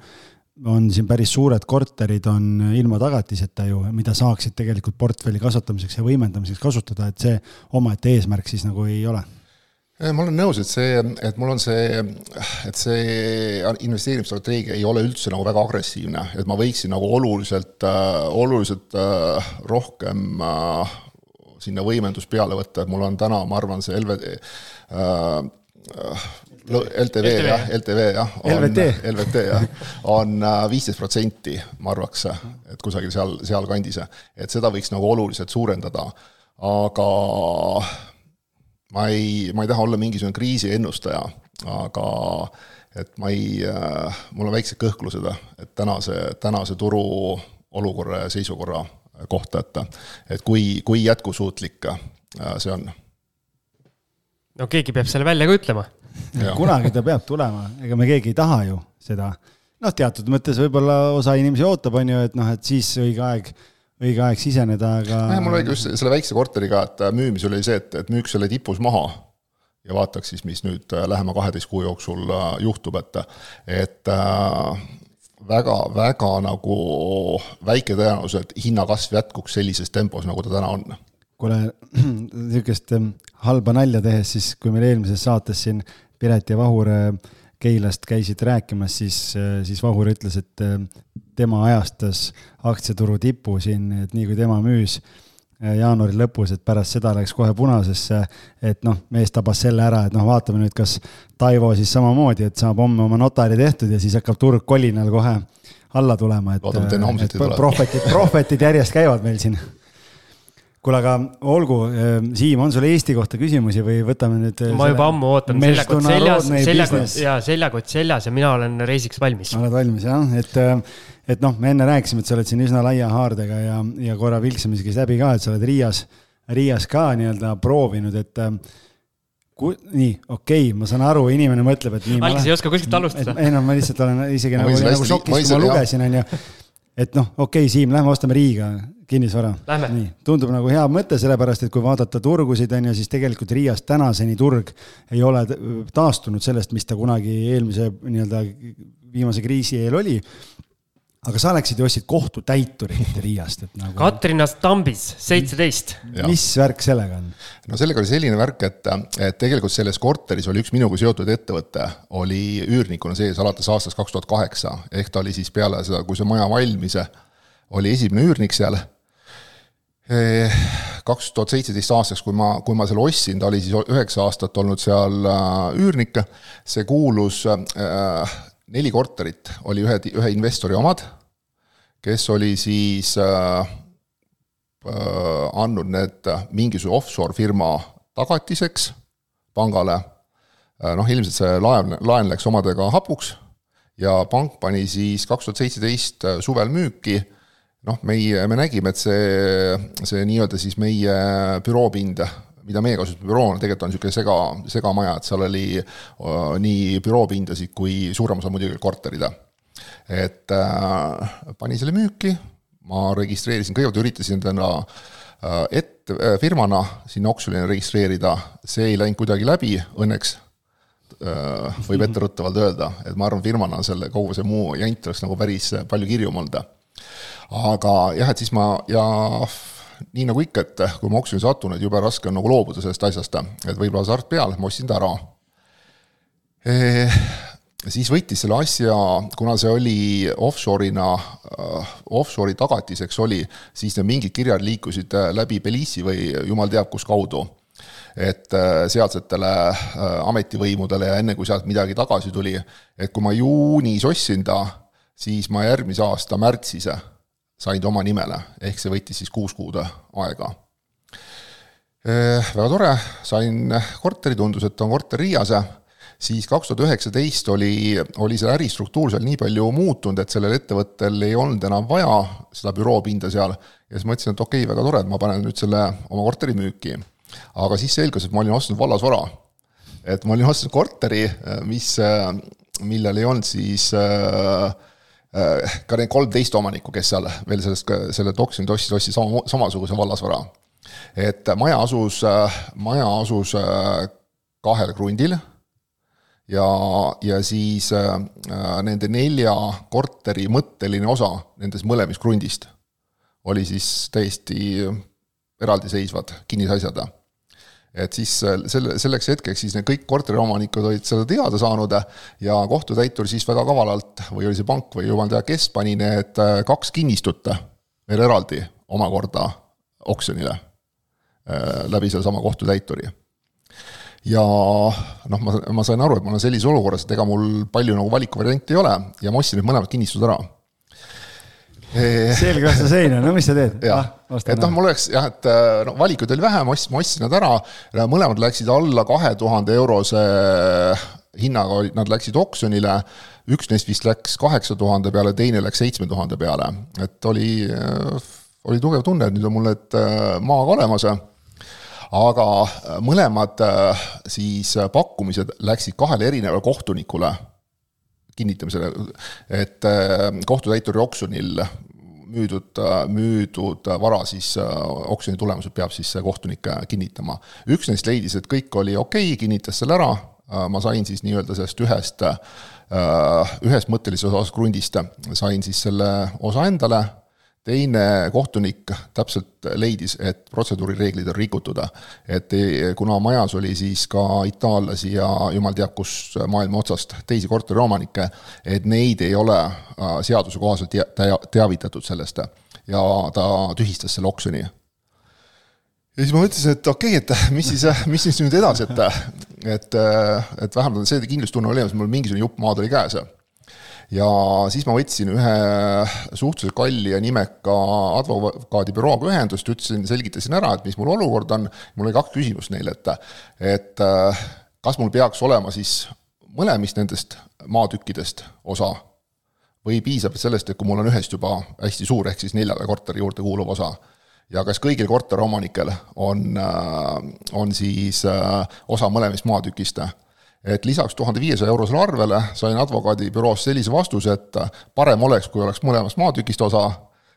on siin päris suured korterid on ilma tagatiseta ju, mida saaksid tegelikult portfelli kasvatamiseks ja võimendamiseks kasutada, et see omaette eesmärk siis nagu ei ole? Ma olen nõus, et see, et mul on see, et see investeerimisstrateegia ei ole üldse nagu väga agressiivne, et ma võiksin nagu oluliselt, oluliselt rohkem sinna võimendust peale võtta, et mul on täna, ma arvan, see LVD äh,, LTV jah, LTV jah. LVT. LVT jah, on viisteist protsenti, ma arvaks, et kusagil seal, sealkandis. et seda võiks nagu oluliselt suurendada, aga ma ei, ma ei taha olla mingisugune kriisiennustaja, aga et ma ei, mul on väiksed kõhklused, et tänase, tänase turu olukorra ja seisukorra kohta, et et kui, kui jätkusuutlik äh, see on. no keegi peab selle välja ka ütlema. Kunagi ta peab tulema, ega me keegi ei taha ju seda. noh, teatud mõttes võib-olla osa inimesi ootab, on ju, et noh, et siis õige aeg, õige aeg siseneda, aga. mul oligi just selle väikse korteriga, et müümisel oli see, et, et müüks selle tipus maha ja vaataks siis, mis nüüd äh, lähema kaheteist kuu jooksul äh, juhtub, et, et väga, väga nagu väike tõenäosus, et hinnakasv jätkuks sellises tempos, nagu ta täna on. kuule, (clears throat) niisugust ähm, halba nalja tehes, siis kui meil eelmises saates siin Piret ja Vahur äh, Keilast käisid rääkimas, siis, äh, siis Vahur ütles, et äh, tema ajastas aktsiaturu tipu siin, et nii kui tema müüs jaanuari lõpus, et pärast seda läks kohe punasesse, et noh, mees tabas selle ära, et noh, vaatame nüüd, kas Taivo siis samamoodi, et saab homme oma notari tehtud ja siis hakkab turg kolinal kohe alla tulema, et. et prohvetid, prohvetid järjest käivad meil siin kuule, aga olgu, ehm, Siim, on sul Eesti kohta küsimusi või võtame nüüd? ma juba ammu ootan, seljakott seljas, seljakott ja seljakott seljas ja mina olen reisiks valmis. oled valmis jah, et, ehm, et noh, me enne rääkisime, et sa oled siin üsna laia haardega ja, ja korra vilksime isegi läbi ka, et sa oled Riias, Riias ka nii-öelda proovinud, et kui, nii, okei okay,, ma saan aru, inimene mõtleb, et nii. algis ei oska kuskilt alustada. ei no ma lihtsalt olen isegi nagu, nagu šokis, kui ma lugesin, onju. Et noh, okei okay,, Siim, lähme ostame Riiga kinnisvara. nii, tundub nagu hea mõte, sellepärast et kui vaadata turgusid, on ju, siis tegelikult Riias tänaseni turg ei ole taastunud sellest, mis ta kunagi eelmise nii-öelda viimase kriisi eel oli aga sa läksid ja ostsid kohtutäiturit Riiast, et nagu. Katrina Stambis, seitseteist. mis värk sellega on? no sellega oli selline värk, et, et tegelikult selles korteris oli üks minuga seotud ettevõte, oli üürnikuna sees alates aastast kaks tuhat kaheksa, ehk ta oli siis peale seda, kui see maja valmis, oli esimene üürnik seal kaks tuhat seitseteist aastaks, kui ma, kui ma selle ostsin, ta oli siis üheksa aastat olnud seal äh, üürnik, see kuulus äh,, neli korterit oli ühe, ühe investori omad, kes oli siis äh, äh, andnud need mingisuguse offshore firma tagatiseks pangale. Äh,, noh ilmselt see laen, laen läks omadega hapuks ja pank pani siis kaks tuhat seitseteist suvel müüki. Noh, meie, me nägime, et see, see nii-öelda siis meie büroopind, mida meie kasutame büroona, tegelikult on niisugune sega, segamaja, et seal oli uh, nii büroopindasid kui suurem osa muidugi korterid. et äh, pani selle müüki, ma registreerisin, kõigepealt üritasin täna äh, et- äh,, firmana sinna oksjonile registreerida, see ei läinud kuidagi läbi, õnneks äh, võib etteruttavalt öelda, et ma arvan, firmana selle, kogu see muu jant oleks nagu päris palju kirjum olnud aga jah, et siis ma ja nii nagu ikka, et kui ma oksjoni satun, et jube raske on nagu loobuda sellest asjast, et võib-olla hasart peal, ma ostsin ta ära e siis võttis selle asja, kuna see oli offshore'ina offshore'i tagatiseks oli, siis need mingid kirjad liikusid läbi Belize'i või jumal teab kus kaudu. et sealsetele ametivõimudele ja enne, kui sealt midagi tagasi tuli, et kui ma juunis ostsin ta, siis ma järgmise aasta märtsis sain ta oma nimele, ehk see võttis siis kuus kuud aega. väga tore, sain korteri, tundus, et on korter Riias, siis kaks tuhat üheksateist oli, oli see äristruktuur seal nii palju muutunud, et sellel ettevõttel ei olnud enam vaja seda büroopinda seal ja siis mõtlesin, et okei okay,, väga tore, et ma panen nüüd selle oma korteri müüki. aga siis selgus, et ma olin ostnud vallasvara. et ma olin ostnud korteri, mis, millel ei olnud siis äh, Äh, ka need kolmteist omanikku, kes seal veel sellest, selle Toxin tossis, ostis sama, samasuguse vallasvara. et maja asus, maja asus äh, kahel krundil ja, ja siis äh, nende nelja korteri mõtteline osa nendest mõlemist krundist oli siis täiesti eraldiseisvad kinnisasjad et siis äh, selle, selleks hetkeks siis need kõik korteriomanikud olid seda teada saanud ja kohtutäitur siis väga kavalalt või oli see pank või jumal tea kes, pani need äh, kaks kinnistut veel eraldi omakorda oksjonile äh, läbi sellesama kohtutäituri. ja noh, ma, ma sain aru, et ma olen sellises olukorras, et ega mul palju nagu valikuvariante ei ole ja ma ostsin need mõlemad kinnistused ära selge vastu (laughs) seina, no mis sa teed? jah ah,, et noh, mul oleks jah, et äh, no valikuid oli vähe, ma ostsin, ma ostsin nad ära, mõlemad läksid alla kahe tuhande eurose hinnaga, nad läksid oksjonile, üks neist vist läks kaheksa tuhande peale, teine läks seitsme tuhande peale, et oli, äh, oli tugev tunne, et nüüd on mul need äh, maaga olemas. Aga mõlemad siis pakkumised läksid kahele erinevale kohtunikule kinnitamisele, et äh, kohtutäituri oksjonil müüdud, müüdud vara siis äh, oksjoni tulemused peab siis kohtunik kinnitama. üks neist leidis, et kõik oli okei okay,, kinnitas selle ära, äh, ma sain siis nii-öelda sellest ühest, ühest mõttelises osas krundist, sain siis selle osa endale teine kohtunik täpselt leidis, et protseduurireeglid on rikutud. et kuna majas oli siis ka itaallasi ja jumal teab kus maailma otsast teisi korteriomanikke, et neid ei ole äh, seaduse kohaselt teavitatud sellest. Ja ta tühistas selle oksjoni. Ja siis ma mõtlesin, et okei okay,, et mis siis, mis siis nüüd edasi, et, et, et vähemalt see kindlustunne oli mul mingisugune jupp maad oli käes ja siis ma võtsin ühe suhteliselt kalli ja nimeka advokaadibürooga ühendust, ütlesin, selgitasin ära, et mis mul olukord on, mul oli kaks küsimust neile, et et kas mul peaks olema siis mõlemist nendest maatükkidest osa või piisab sellest, et kui mul on ühest juba hästi suur, ehk siis neljale korteri juurde kuuluv osa, ja kas kõigil korteriomanikel on, on siis osa mõlemist maatükist et lisaks tuhande viiesaja eurosele arvele sain advokaadibüroost sellise vastuse, et parem oleks, kui oleks mõlemast maatükist osa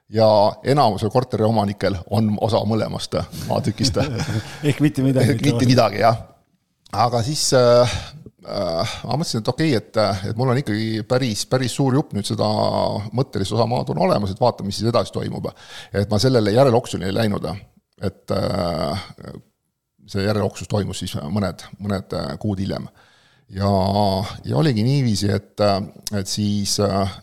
ja enamusel korteriomanikel on osa mõlemast maatükist (laughs) ehk mitte midagi. ehk mitte midagi, jah. aga siis äh, äh, ma mõtlesin, et okei okay,, et, et mul on ikkagi päris, päris suur jupp nüüd seda mõttelist osa maad on olemas, et vaatame, mis siis edasi toimub. et ma sellele järeloksjonile ei läinud, et äh, see järeloksus toimus siis mõned, mõned kuud hiljem ja, ja oligi niiviisi, et, et siis äh,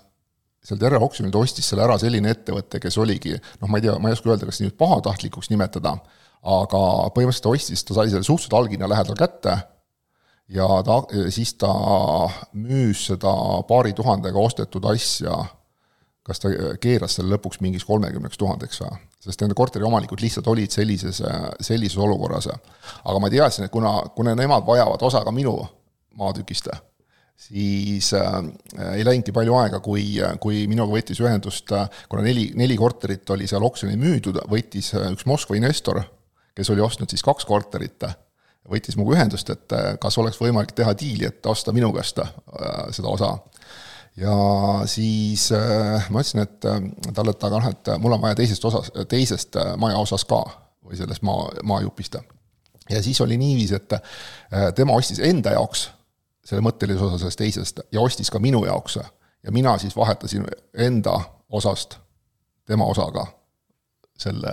sealt järeleoksjonilt ostis selle ära selline ettevõte, kes oligi, noh, ma ei tea, ma ei oska öelda, kas nüüd pahatahtlikuks nimetada, aga põhimõtteliselt ta ostis, ta sai selle suhteliselt alghinna lähedal kätte ja ta, siis ta müüs seda paari tuhandega ostetud asja, kas ta keeras selle lõpuks mingiks kolmekümneks tuhandeks või? sest nende korteriomanikud lihtsalt olid sellises, sellises olukorras. aga ma teadsin, et kuna, kuna nemad vajavad osa ka minu maatükist, siis äh, ei läinudki palju aega, kui, kui minuga võttis ühendust, äh, kuna neli, neli korterit oli seal oksjonil müüdud, võttis äh, üks Moskva investor, kes oli ostnud siis kaks korterit, võttis minuga ühendust, et äh, kas oleks võimalik teha diili, et osta minu käest äh, seda osa ja siis äh, ma ütlesin, et äh, talle, et aga noh, et mul on vaja teisest osas, teisest maja osas ka või sellest maa, maajupist. ja siis oli niiviisi, et äh, tema ostis enda jaoks selle mõttelise osa sellest teisest ja ostis ka minu jaoks. ja mina siis vahetasin enda osast tema osaga selle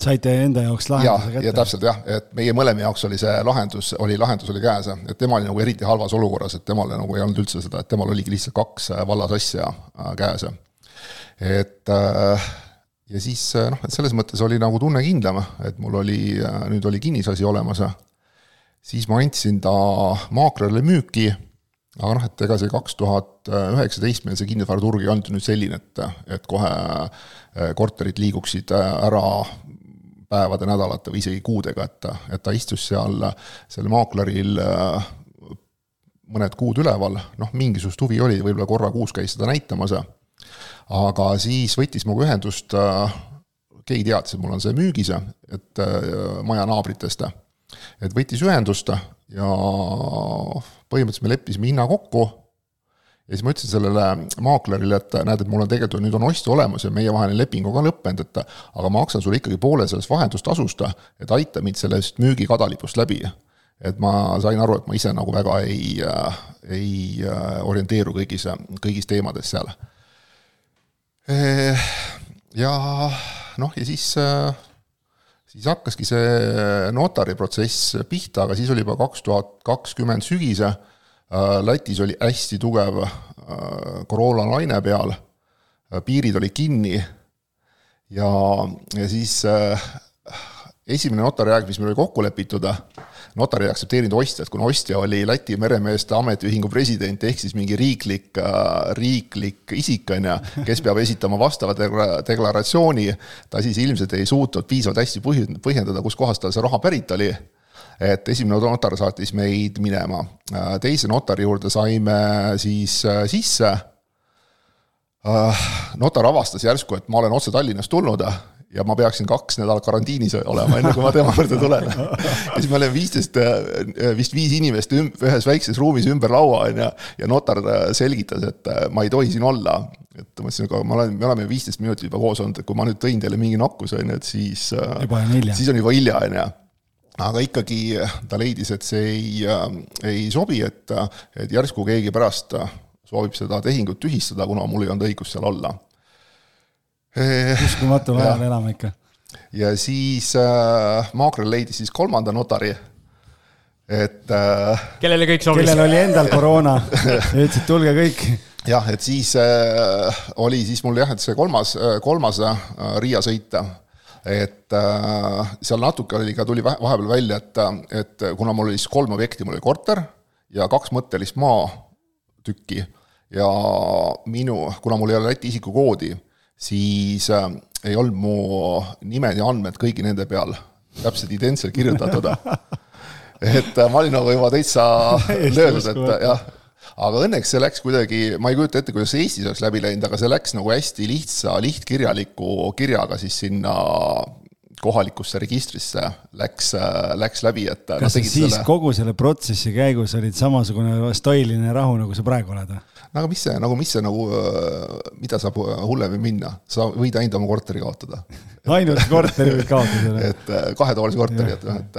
saite enda jaoks lahenduse kätte? ja täpselt jah, et meie mõlema jaoks oli see lahendus, oli, lahendus oli käes, et tema oli nagu eriti halvas olukorras, et temale nagu ei olnud üldse seda, et temal oligi lihtsalt kaks vallas asja äh, käes. et äh, ja siis noh, et selles mõttes oli nagu tunne kindlam, et mul oli, nüüd oli kinnisasi olemas siis ma andsin ta maaklerile müüki, aga noh, et ega see kaks tuhat üheksateist meil see kinnisvaraturg ei olnud nüüd selline, et, et kohe eh, korterid liiguksid eh, ära päevade, nädalate või isegi kuudega, et, et ta istus seal selle maakleril eh, mõned kuud üleval, noh, mingisugust huvi oli, võib-olla korra kuus käis seda näitamas, aga siis võttis minuga ühendust, keegi teadis, et mul on see müügis, et maja naabritest et võttis ühendust ja põhimõtteliselt me leppisime hinna kokku ja siis ma ütlesin sellele maaklerile, et näed, et mul on tegelikult nüüd on ostja olemas ja meievaheline leping on ka lõppenud, et aga ma maksan sulle ikkagi poole sellest vahendustasust, et aita mind sellest müügikadalipust läbi. et ma sain aru, et ma ise nagu väga ei, ei orienteeru kõigis, kõigis teemades seal. ja noh, ja siis siis hakkaski see notariprotsess pihta, aga siis oli juba kaks tuhat kakskümmend sügise, äh, Lätis oli hästi tugev äh, koroonalaine peal, äh, piirid olid kinni. Ja, ja siis esimene notariaeg, mis meil oli kokku lepitud, notar ei aktsepteerinud ostjat, kuna ostja oli Läti meremeeste ametiühingu president ehk siis mingi riiklik, riiklik isik, on ju, kes peab esitama vastava deklaratsiooni. ta siis ilmselt ei suutnud piisavalt hästi põhjendada, kuskohast tal see raha pärit oli et esimene notar saatis meid minema, teise notari juurde saime siis sisse. notar avastas järsku, et ma olen otse Tallinnast tulnud ja ma peaksin kaks nädalat karantiinis olema, enne kui ma tema juurde tulen. ja siis me olime viisteist, äh, vist viis inimest üm, ühes väikses ruumis ümber laua, on ju, ja notar äh, selgitas, et äh, ma ei tohi siin olla. et ma mõtlesin, aga ma olen, me oleme viisteist minutit juba koos olnud, et kui ma nüüd tõin teile mingi nakkuse, on ju, et siis. siis on juba hilja, on ju aga ikkagi ta leidis, et see ei, ei sobi, et, et järsku keegi pärast soovib seda tehingut tühistada, kuna mul ei olnud õigust seal olla uskumatul ajal elame ikka. ja siis äh, Maagrel leidis siis kolmanda notari, et äh,. kellele kõik sobis. kellel oli endal koroona (laughs) ütlesid, tulge kõik. jah, et siis äh, oli siis mul jah, et see kolmas, äh, kolmas äh, Riia sõit et äh, seal natuke oli ka, tuli vahepeal välja, et, et kuna mul oli siis kolm objekti, mul oli korter ja kaks mõttelist maatükki ja minu, kuna mul ei ole Läti isikukoodi siis äh, ei olnud mu nimed ja andmed kõigi nende peal täpselt identselt kirjutatud (laughs) et äh, ma olin nagu juba täitsa (laughs) löödud, et jah, aga õnneks see läks kuidagi, ma ei kujuta ette, kuidas Eestis oleks läbi läinud, aga see läks nagu hästi lihtsa, lihtkirjaliku kirjaga siis sinna kohalikusse registrisse läks, läks läbi, et. kas sa siis selle... kogu selle protsessi käigus olid samasugune stoiline rahu, nagu sa praegu oled või? Aga mis see, nagu mis see nagu, mida saab hullemini minna, sa võid ainult oma korteri kaotada. (laughs) Ainult korteri võid kaotada et äh, kahetoalise korteri, et noh, et,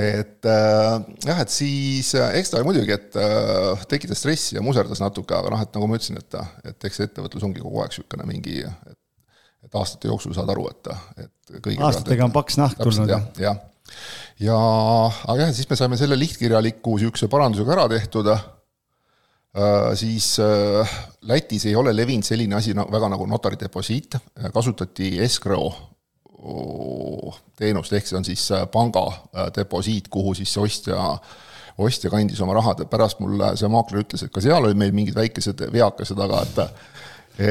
et äh, jah, et siis äh, eks ta muidugi, et tekitas stressi ja muserdas natuke, aga noh, et nagu ma ütlesin, et, et eks ettevõtlus ongi kogu aeg niisugune mingi, et, et aastate jooksul saad aru, et, et kõige aastatega on paks nahk tulnud. jah, jah. ja, aga jah, siis me saime selle lihtkirjaliku niisuguse parandusega ära tehtud. Äh, siis äh, Lätis ei ole levinud selline asi väga nagu notari deposiit, äh, kasutati escrow teenust, ehk see on siis panga deposiit, kuhu siis see ostja, ostja kandis oma rahad ja pärast mulle see maakler ütles, et ka seal olid meil mingid väikesed veakesed, aga et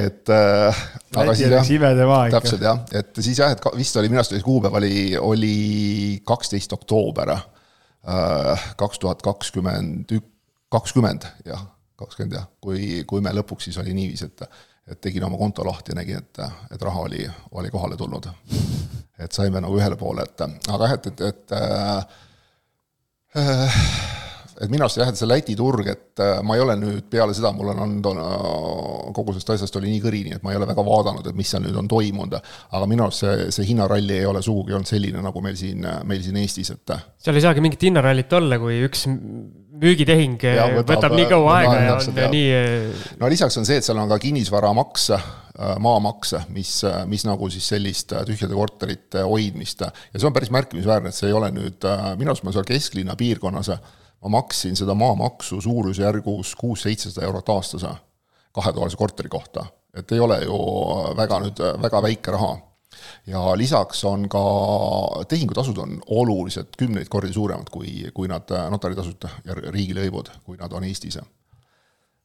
et äh, aga siis jah, täpselt jah, et siis jah, et vist oli, minu arust oli kuupäev oli, oli kaksteist oktoober kaks tuhat kakskümmend ük-, kakskümmend, jah kakskümmend jah, kui, kui me lõpuks siis oli niiviisi, et et tegin oma konto lahti ja nägin, et, et raha oli, oli kohale tulnud. et saime nagu ühele poole, et aga jah, et, et, et äh, et minu arust jah, et see Läti turg, et äh, ma ei ole nüüd peale seda, mul on olnud äh, kogu sellest asjast oli nii kõrini, et ma ei ole väga vaadanud, et mis seal nüüd on toimunud. aga minu arust see, see hinnaralli ei ole sugugi olnud selline, nagu meil siin, meil siin Eestis, et. seal ei saagi mingit hinnarallit olla, kui üks müügitehing ja, võtab, võtab nii kaua aega ja on ja. nii. no lisaks on see, et seal on ka kinnisvaramaks, maamaks, mis, mis nagu siis sellist tühjade korterite hoidmist ja see on päris märkimisväärne, et see ei ole nüüd, minu arust ma seal kesklinna piirkonnas ma maksin seda maamaksu suurusjärgus kuus-seitsesada eurot aastas kahetoalise korteri kohta. et ei ole ju väga nüüd, väga väike raha. Ja lisaks on ka tehingutasud on oluliselt kümneid kordi suuremad, kui, kui nad notaritasud ja riigilõivud, kui nad on Eestis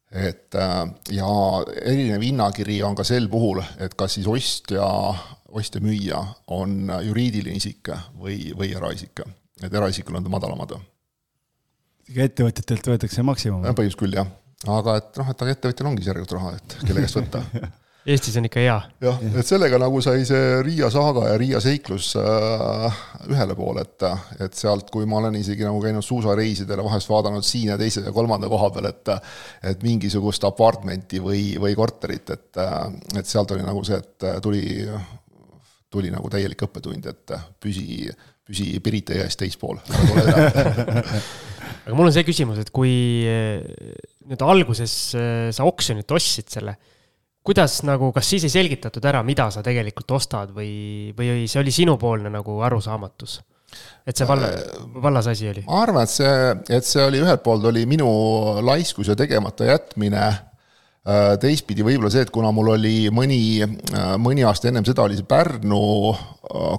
et ja erinev hinnakiri on ka sel puhul, et kas siis ostja, ostja-müüja on juriidiline isik või, või eraisik. et eraisikul on ta madalamad ettevõtjatelt võetakse maksimum. põhimõtteliselt küll, jah. aga et noh, et aga ettevõtjal ongi järelikult raha, et kelle käest võtta (laughs) Eestis on ikka hea. jah, et sellega nagu sai see Riia saaga ja Riia seiklus äh, ühele poole, et, et sealt, kui ma olen isegi nagu käinud suusareisidel ja vahest vaadanud siin ja teise ja kolmanda koha peal, et et mingisugust apartmenti või, või korterit, et, et sealt oli nagu see, et tuli, tuli nagu täielik õppetund, et püsi, püsi Pirita jõest teispool, (laughs) aga mul on see küsimus, et kui nüüd alguses eh, sa oksjonilt ostsid selle, kuidas nagu, kas siis ei selgitatud ära, mida sa tegelikult ostad või, või see oli sinupoolne nagu arusaamatus? et see valla, vallas asi oli? ma arvan, et see, et see oli ühelt poolt oli minu laiskus ja tegemata jätmine teistpidi võib-olla see, et kuna mul oli mõni, mõni aasta ennem seda oli see Pärnu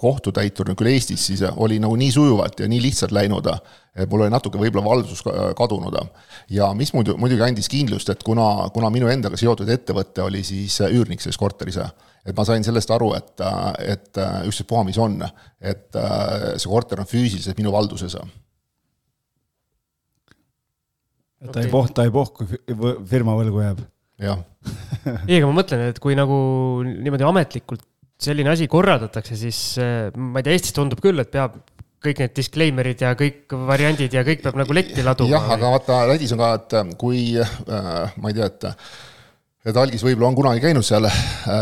kohtutäiturina küll Eestis, siis oli nagu nii sujuvalt ja nii lihtsalt läinud, et mul oli natuke võib-olla valvsus kadunud. ja mis muidu, muidugi andis kindlust, et kuna, kuna minu endaga seotud ettevõte oli siis üürnik selles korteris, et ma sain sellest aru, et, et ükstaspuha, mis on, et see korter on füüsiliselt minu valduses et ta ei poh-, ta ei pohku, firma võlgu jääb. (laughs) ei, aga ma mõtlen, et kui nagu niimoodi ametlikult selline asi korraldatakse, siis äh, ma ei tea, Eestis tundub küll, et peab kõik need disclaimer'id ja kõik variandid ja kõik peab nagu letti laduma. jah, aga vaata, Lätis on ka, et kui äh, ma ei tea, et et algis võib-olla on kunagi käinud seal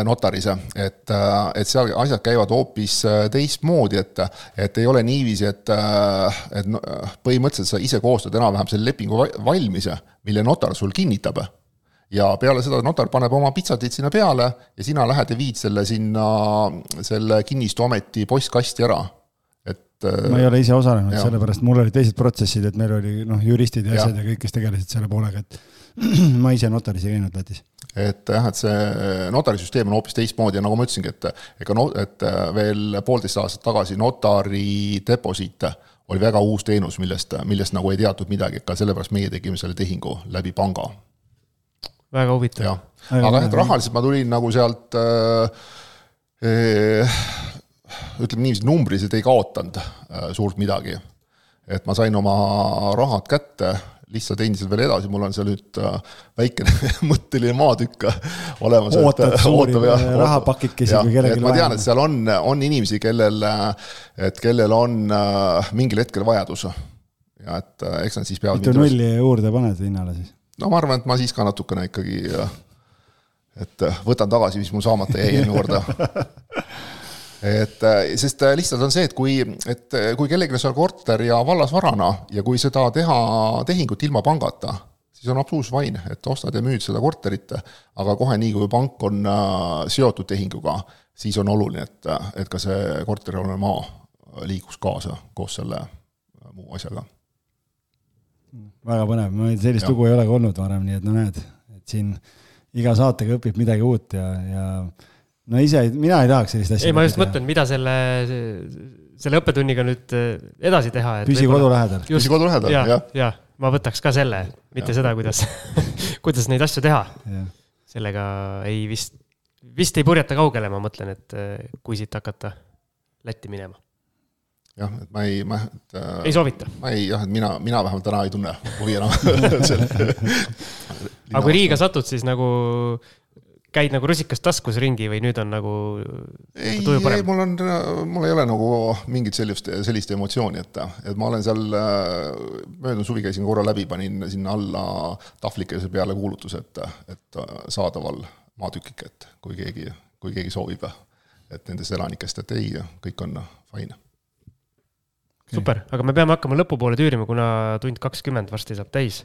notaris, et, et seal asjad käivad hoopis teistmoodi, et, et ei ole niiviisi, et, et põhimõtteliselt sa ise koostad enam-vähem selle lepingu valmis, mille notar sul kinnitab. Ja peale seda notar paneb oma pitsatid sinna peale ja sina lähed ja viid selle sinna, selle kinnistuameti postkasti ära. Et ma ei ole ise osalenud, sellepärast. Mul olid teised protsessid, et meil oli noh, juristid ja asjad ja kõik, kes tegelesid selle poolega, et (clears throat) ma ise notaris ei käinud Lätis. Et jah, et see notarisüsteem on hoopis teistmoodi ja nagu ma ütlesingi, et ega no, et veel poolteist aastat tagasi notari deposiit oli väga uus teenus, millest, millest nagu ei teatud midagi, ka sellepärast meie tegime selle tehingu läbi panga. Väga huvitav. aga jah, et rahaliselt ma tulin nagu sealt äh, äh, ütleme niiviisi, numbriliselt ei kaotanud äh, suurt midagi. et ma sain oma rahad kätte lihtsalt endiselt veel edasi, mul on seal nüüd äh, väikene (laughs) mõtteline maatükk olemas. ootad suuri rahapakikesi, kui kellelgi vaja on. ma tean, et seal on, on inimesi, kellel, et kellel on äh, mingil hetkel vajadus. ja et äh, eks nad siis peavad. mitu nulli juurde paned hinnale siis? No ma arvan, et ma siis ka natukene ikkagi, et võtan tagasi, mis mul saamata jäi eelmine korda. (laughs) Et äh, sest äh, lihtsalt on see, et kui, et äh, kui kellelgi on seal korter ja vallasvarana ja kui seda teha tehingut ilma pangata, siis on absoluutselt fine, et ostad ja müüd seda korterit, aga kohe nii, kui pank on seotud tehinguga, siis on oluline, et, et ka see korterialune maa liiguks kaasa koos selle muu asjaga. Väga põnev, ma sellist lugu ei olegi olnud varem, nii et no näed, et siin iga saatega õpib midagi uut ja, ja no ise, mina ei tahaks sellist asja. ei, ma just mõtlen, mida selle, selle õppetunniga nüüd äh, edasi teha. püsi kodu lähedal. püsi kodu lähedal, jah. jah ja, ja, ma võtaks ka selle, mitte ja. seda, kuidas (laughs) kuidas neid asju teha. sellega ei vist, vist ei purjeta kaugele, ma mõtlen, et äh, kui siit hakata Lätti minema. Jah, et ma ei, ma, et. Äh, ei soovita? ma ei, jah, et mina, mina vähemalt täna ei tunne huvi enam (laughs) aga kui Riiga satud, siis nagu käid nagu rusikas taskus ringi või nüüd on nagu ei, ei, mul on, mul ei ole nagu mingit sellist, sellist emotsiooni, et, et ma olen seal, möödunud suvi käisin korra läbi, panin sinna alla tahvlikese peale kuulutuse, et, et saadaval maatükike, et kui keegi, kui keegi soovib, et nendest elanikest, et ei, kõik on fine. Super, aga me peame hakkama lõpupoole tüürima, kuna tund kakskümmend varsti saab täis.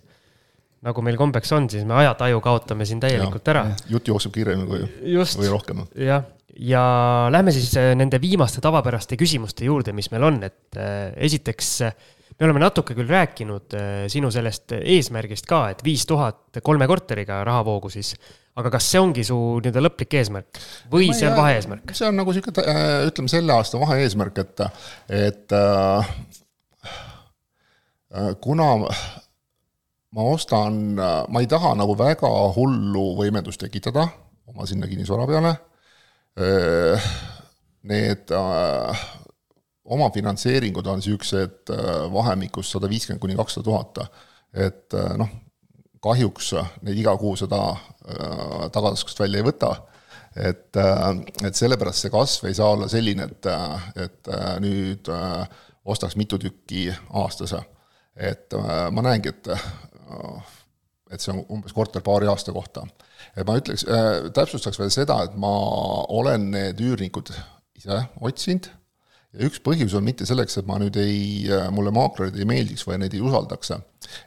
Nagu meil kombeks on, siis me ajataju kaotame siin täielikult ja, ära. jutt jookseb kiiremini kui, või rohkem. jah, ja lähme siis äh, nende viimaste tavapäraste küsimuste juurde, mis meil on, et äh, esiteks me oleme natuke küll rääkinud äh, sinu sellest eesmärgist ka, et viis tuhat kolme korteriga rahavoogu siis, aga kas see ongi su nii-öelda lõplik eesmärk või see on vaheeesmärk? see on nagu sihuke, ütleme selle aasta vaheeesmärk, et, et äh, kuna ma ostan, ma ei taha nagu väga hullu võimendust tekitada oma sinna kinnisvara peale. Need omafinantseeringud on niisugused vahemikus sada viiskümmend kuni kakssada tuhat. et noh, kahjuks neid iga kuu seda tagataskust välja ei võta et, et sellepärast see kasv ei saa olla selline, et, et nüüd ostaks mitu tükki aastas. et ma näengi, et et see on umbes korter paari aasta kohta. et ma ütleks äh,, täpsustaks veel seda, et ma olen need üürnikud ise otsinud ja üks põhjus on mitte selleks, et ma nüüd ei, äh, mulle maaklerid ei meeldiks või neid ei usaldaks,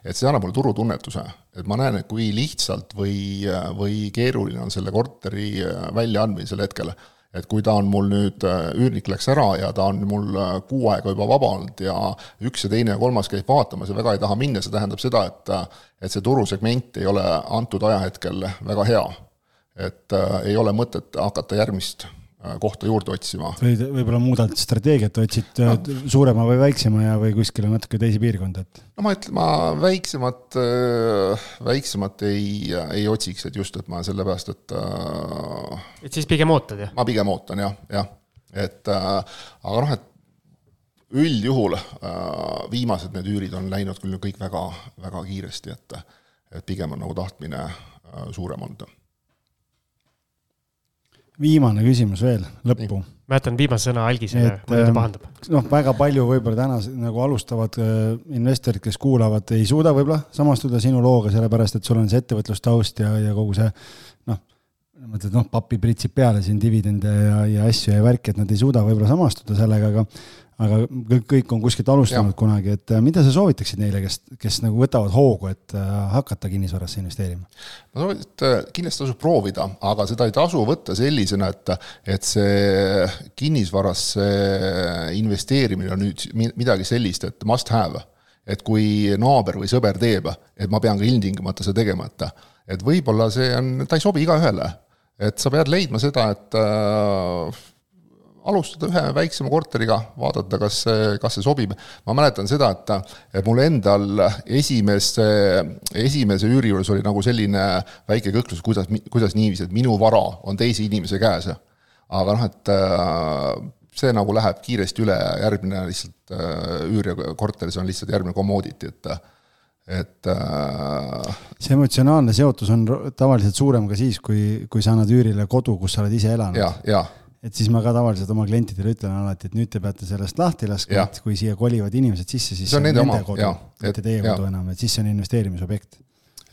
et see annab mulle turutunnetuse. et ma näen, et kui lihtsalt või, äh, või keeruline on selle korteri äh, väljaandmisel hetkel et kui ta on mul nüüd, üürnik läks ära ja ta on mul kuu aega juba vaba olnud ja üks ja teine ja kolmas käib vaatamas ja väga ei taha minna, see tähendab seda, et et see turusegment ei ole antud ajahetkel väga hea. et äh, ei ole mõtet hakata järgmist kohta juurde otsima. või võib-olla muudad strateegiat, otsid no. suurema või väiksema ja, või kuskile natuke teisi piirkonda, et. no ma ütlen, ma väiksemat, väiksemat ei, ei otsiks, et just, et ma sellepärast, et. et siis pigem ootad, jah? ma pigem ootan jah, jah, et aga noh, et üldjuhul viimased need üürid on läinud küll kõik väga, väga kiiresti, et, et pigem on nagu tahtmine suurem olnud viimane küsimus veel, lõppu. ma jätan viimase sõna algisele, muidu ta ähm, pahandab. noh, väga palju võib-olla täna nagu alustavad äh, investorid, kes kuulavad, ei suuda võib-olla samastuda sinu looga, sellepärast et sul on see ettevõtlustaust ja, ja kogu see noh, mõtled noh, papi pritsib peale siin dividende ja, ja asju ja värki, et nad ei suuda võib-olla samastuda sellega, aga aga kõik, on kuskilt alustanud ja. kunagi, et äh, mida sa soovitaksid neile, kes, kes nagu võtavad hoogu, et äh, hakata kinnisvarasse investeerima? ma soovitan, et äh, kindlasti tasub proovida, aga seda ei tasu võtta sellisena, et, et see kinnisvarasse investeerimine on nüüd midagi sellist, et must have. et kui naaber või sõber teeb, et ma pean ka ilmtingimata seda tegema, et, et võib-olla see on, ta ei sobi igaühele. et sa pead leidma seda, et äh, alustada ühe väiksema korteriga, vaadata, kas see, kas see sobib. ma mäletan seda, et, et mul endal esimese, esimese üüri juures oli nagu selline väike kõhklus, kuidas, kuidas niiviisi, et minu vara on teise inimese käes. aga noh, et äh, see nagu läheb kiiresti üle, järgmine lihtsalt äh, üür ja korteris on lihtsalt järgmine commodity, et et äh, see emotsionaalne seotus on tavaliselt suurem ka siis, kui, kui sa annad üürile kodu, kus sa oled ise elanud. jah, jah et siis ma ka tavaliselt oma klientidele ütlen alati, et nüüd te peate sellest lahti laskma, et kui siia kolivad inimesed sisse, siis see on nende, nende oma, kodu, mitte teie ja. kodu enam, et siis see on investeerimisobjekt.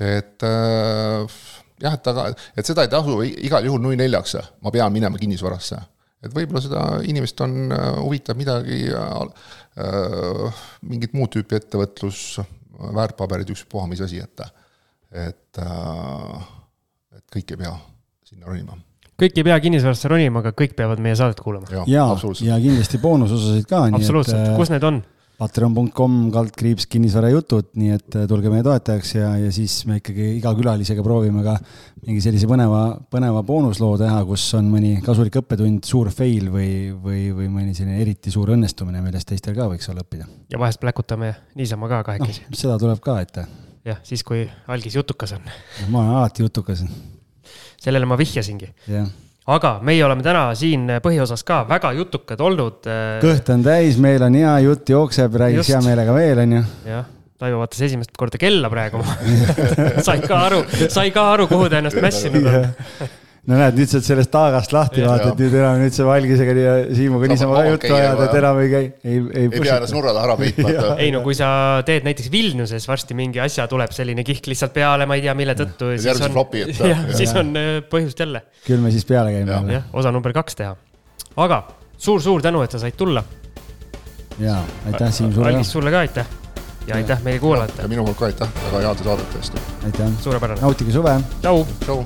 et äh, jah, et aga, et seda ei tasu igal juhul nui neljaks, ma pean minema kinnisvarasse. et võib-olla seda inimest on, äh, huvitab midagi äh,, mingit muud tüüpi ettevõtlus, väärtpaberid, ükspuha mis asi, et, et äh,, et kõik ei pea sinna ronima kõik ei pea kinnisvarasse ronima, aga kõik peavad meie saadet kuulama. ja, ja, ja kindlasti boonusosasid ka. absoluutselt, äh, kus need on? Patreon.com kaldkriips kinnisvarajutud, nii et äh, tulge meie toetajaks ja, ja siis me ikkagi iga külalisega proovime ka mingi sellise põneva, põneva boonusloo teha, kus on mõni kasulik õppetund, suur fail või, või, või mõni selline eriti suur õnnestumine, millest teistel ka võiks olla õppida. ja vahest pläkutame niisama ka kahekesi no,. seda tuleb ka ette. jah, siis kui algis jutukas on. ma olen alati jutukas sellele ma vihjasingi. Yeah aga meie oleme täna siin põhiosas ka väga jutukad olnud. Äh, kõht on täis, meil on hea jutt jookseb, räägiks hea meelega veel, onju. jah, Taivo vaatas esimest korda kella praegu. (laughs) Sai ka aru, sai ka aru, kuhu ta ennast mässinud on no näed, nüüd sa oled sellest taagast lahti, vaata, et nüüd enam, nüüd sa Valgisega ja Siimuga niisama ka juttu ajad, et enam ei käi, ei, ei. ei pea ennast nurra taha ära peitma (laughs) ei no kui sa teed näiteks Vilniuses varsti mingi asja, tuleb selline kihk lihtsalt peale, ma ei tea, mille tõttu. järgmise flopi, et. (laughs) jah, siis on äh, põhjust jälle. küll me siis peale käime. jah, osa number kaks teha. aga suur-suur tänu, et sa said tulla. ja, aitäh Siim sulle. Algis sulle ka aitäh ja aitäh meile kuulajatele. ja minu poolt ka aitäh väga heade saadete eest. aitäh. suurepärane. nautige suve. tšau. tšau.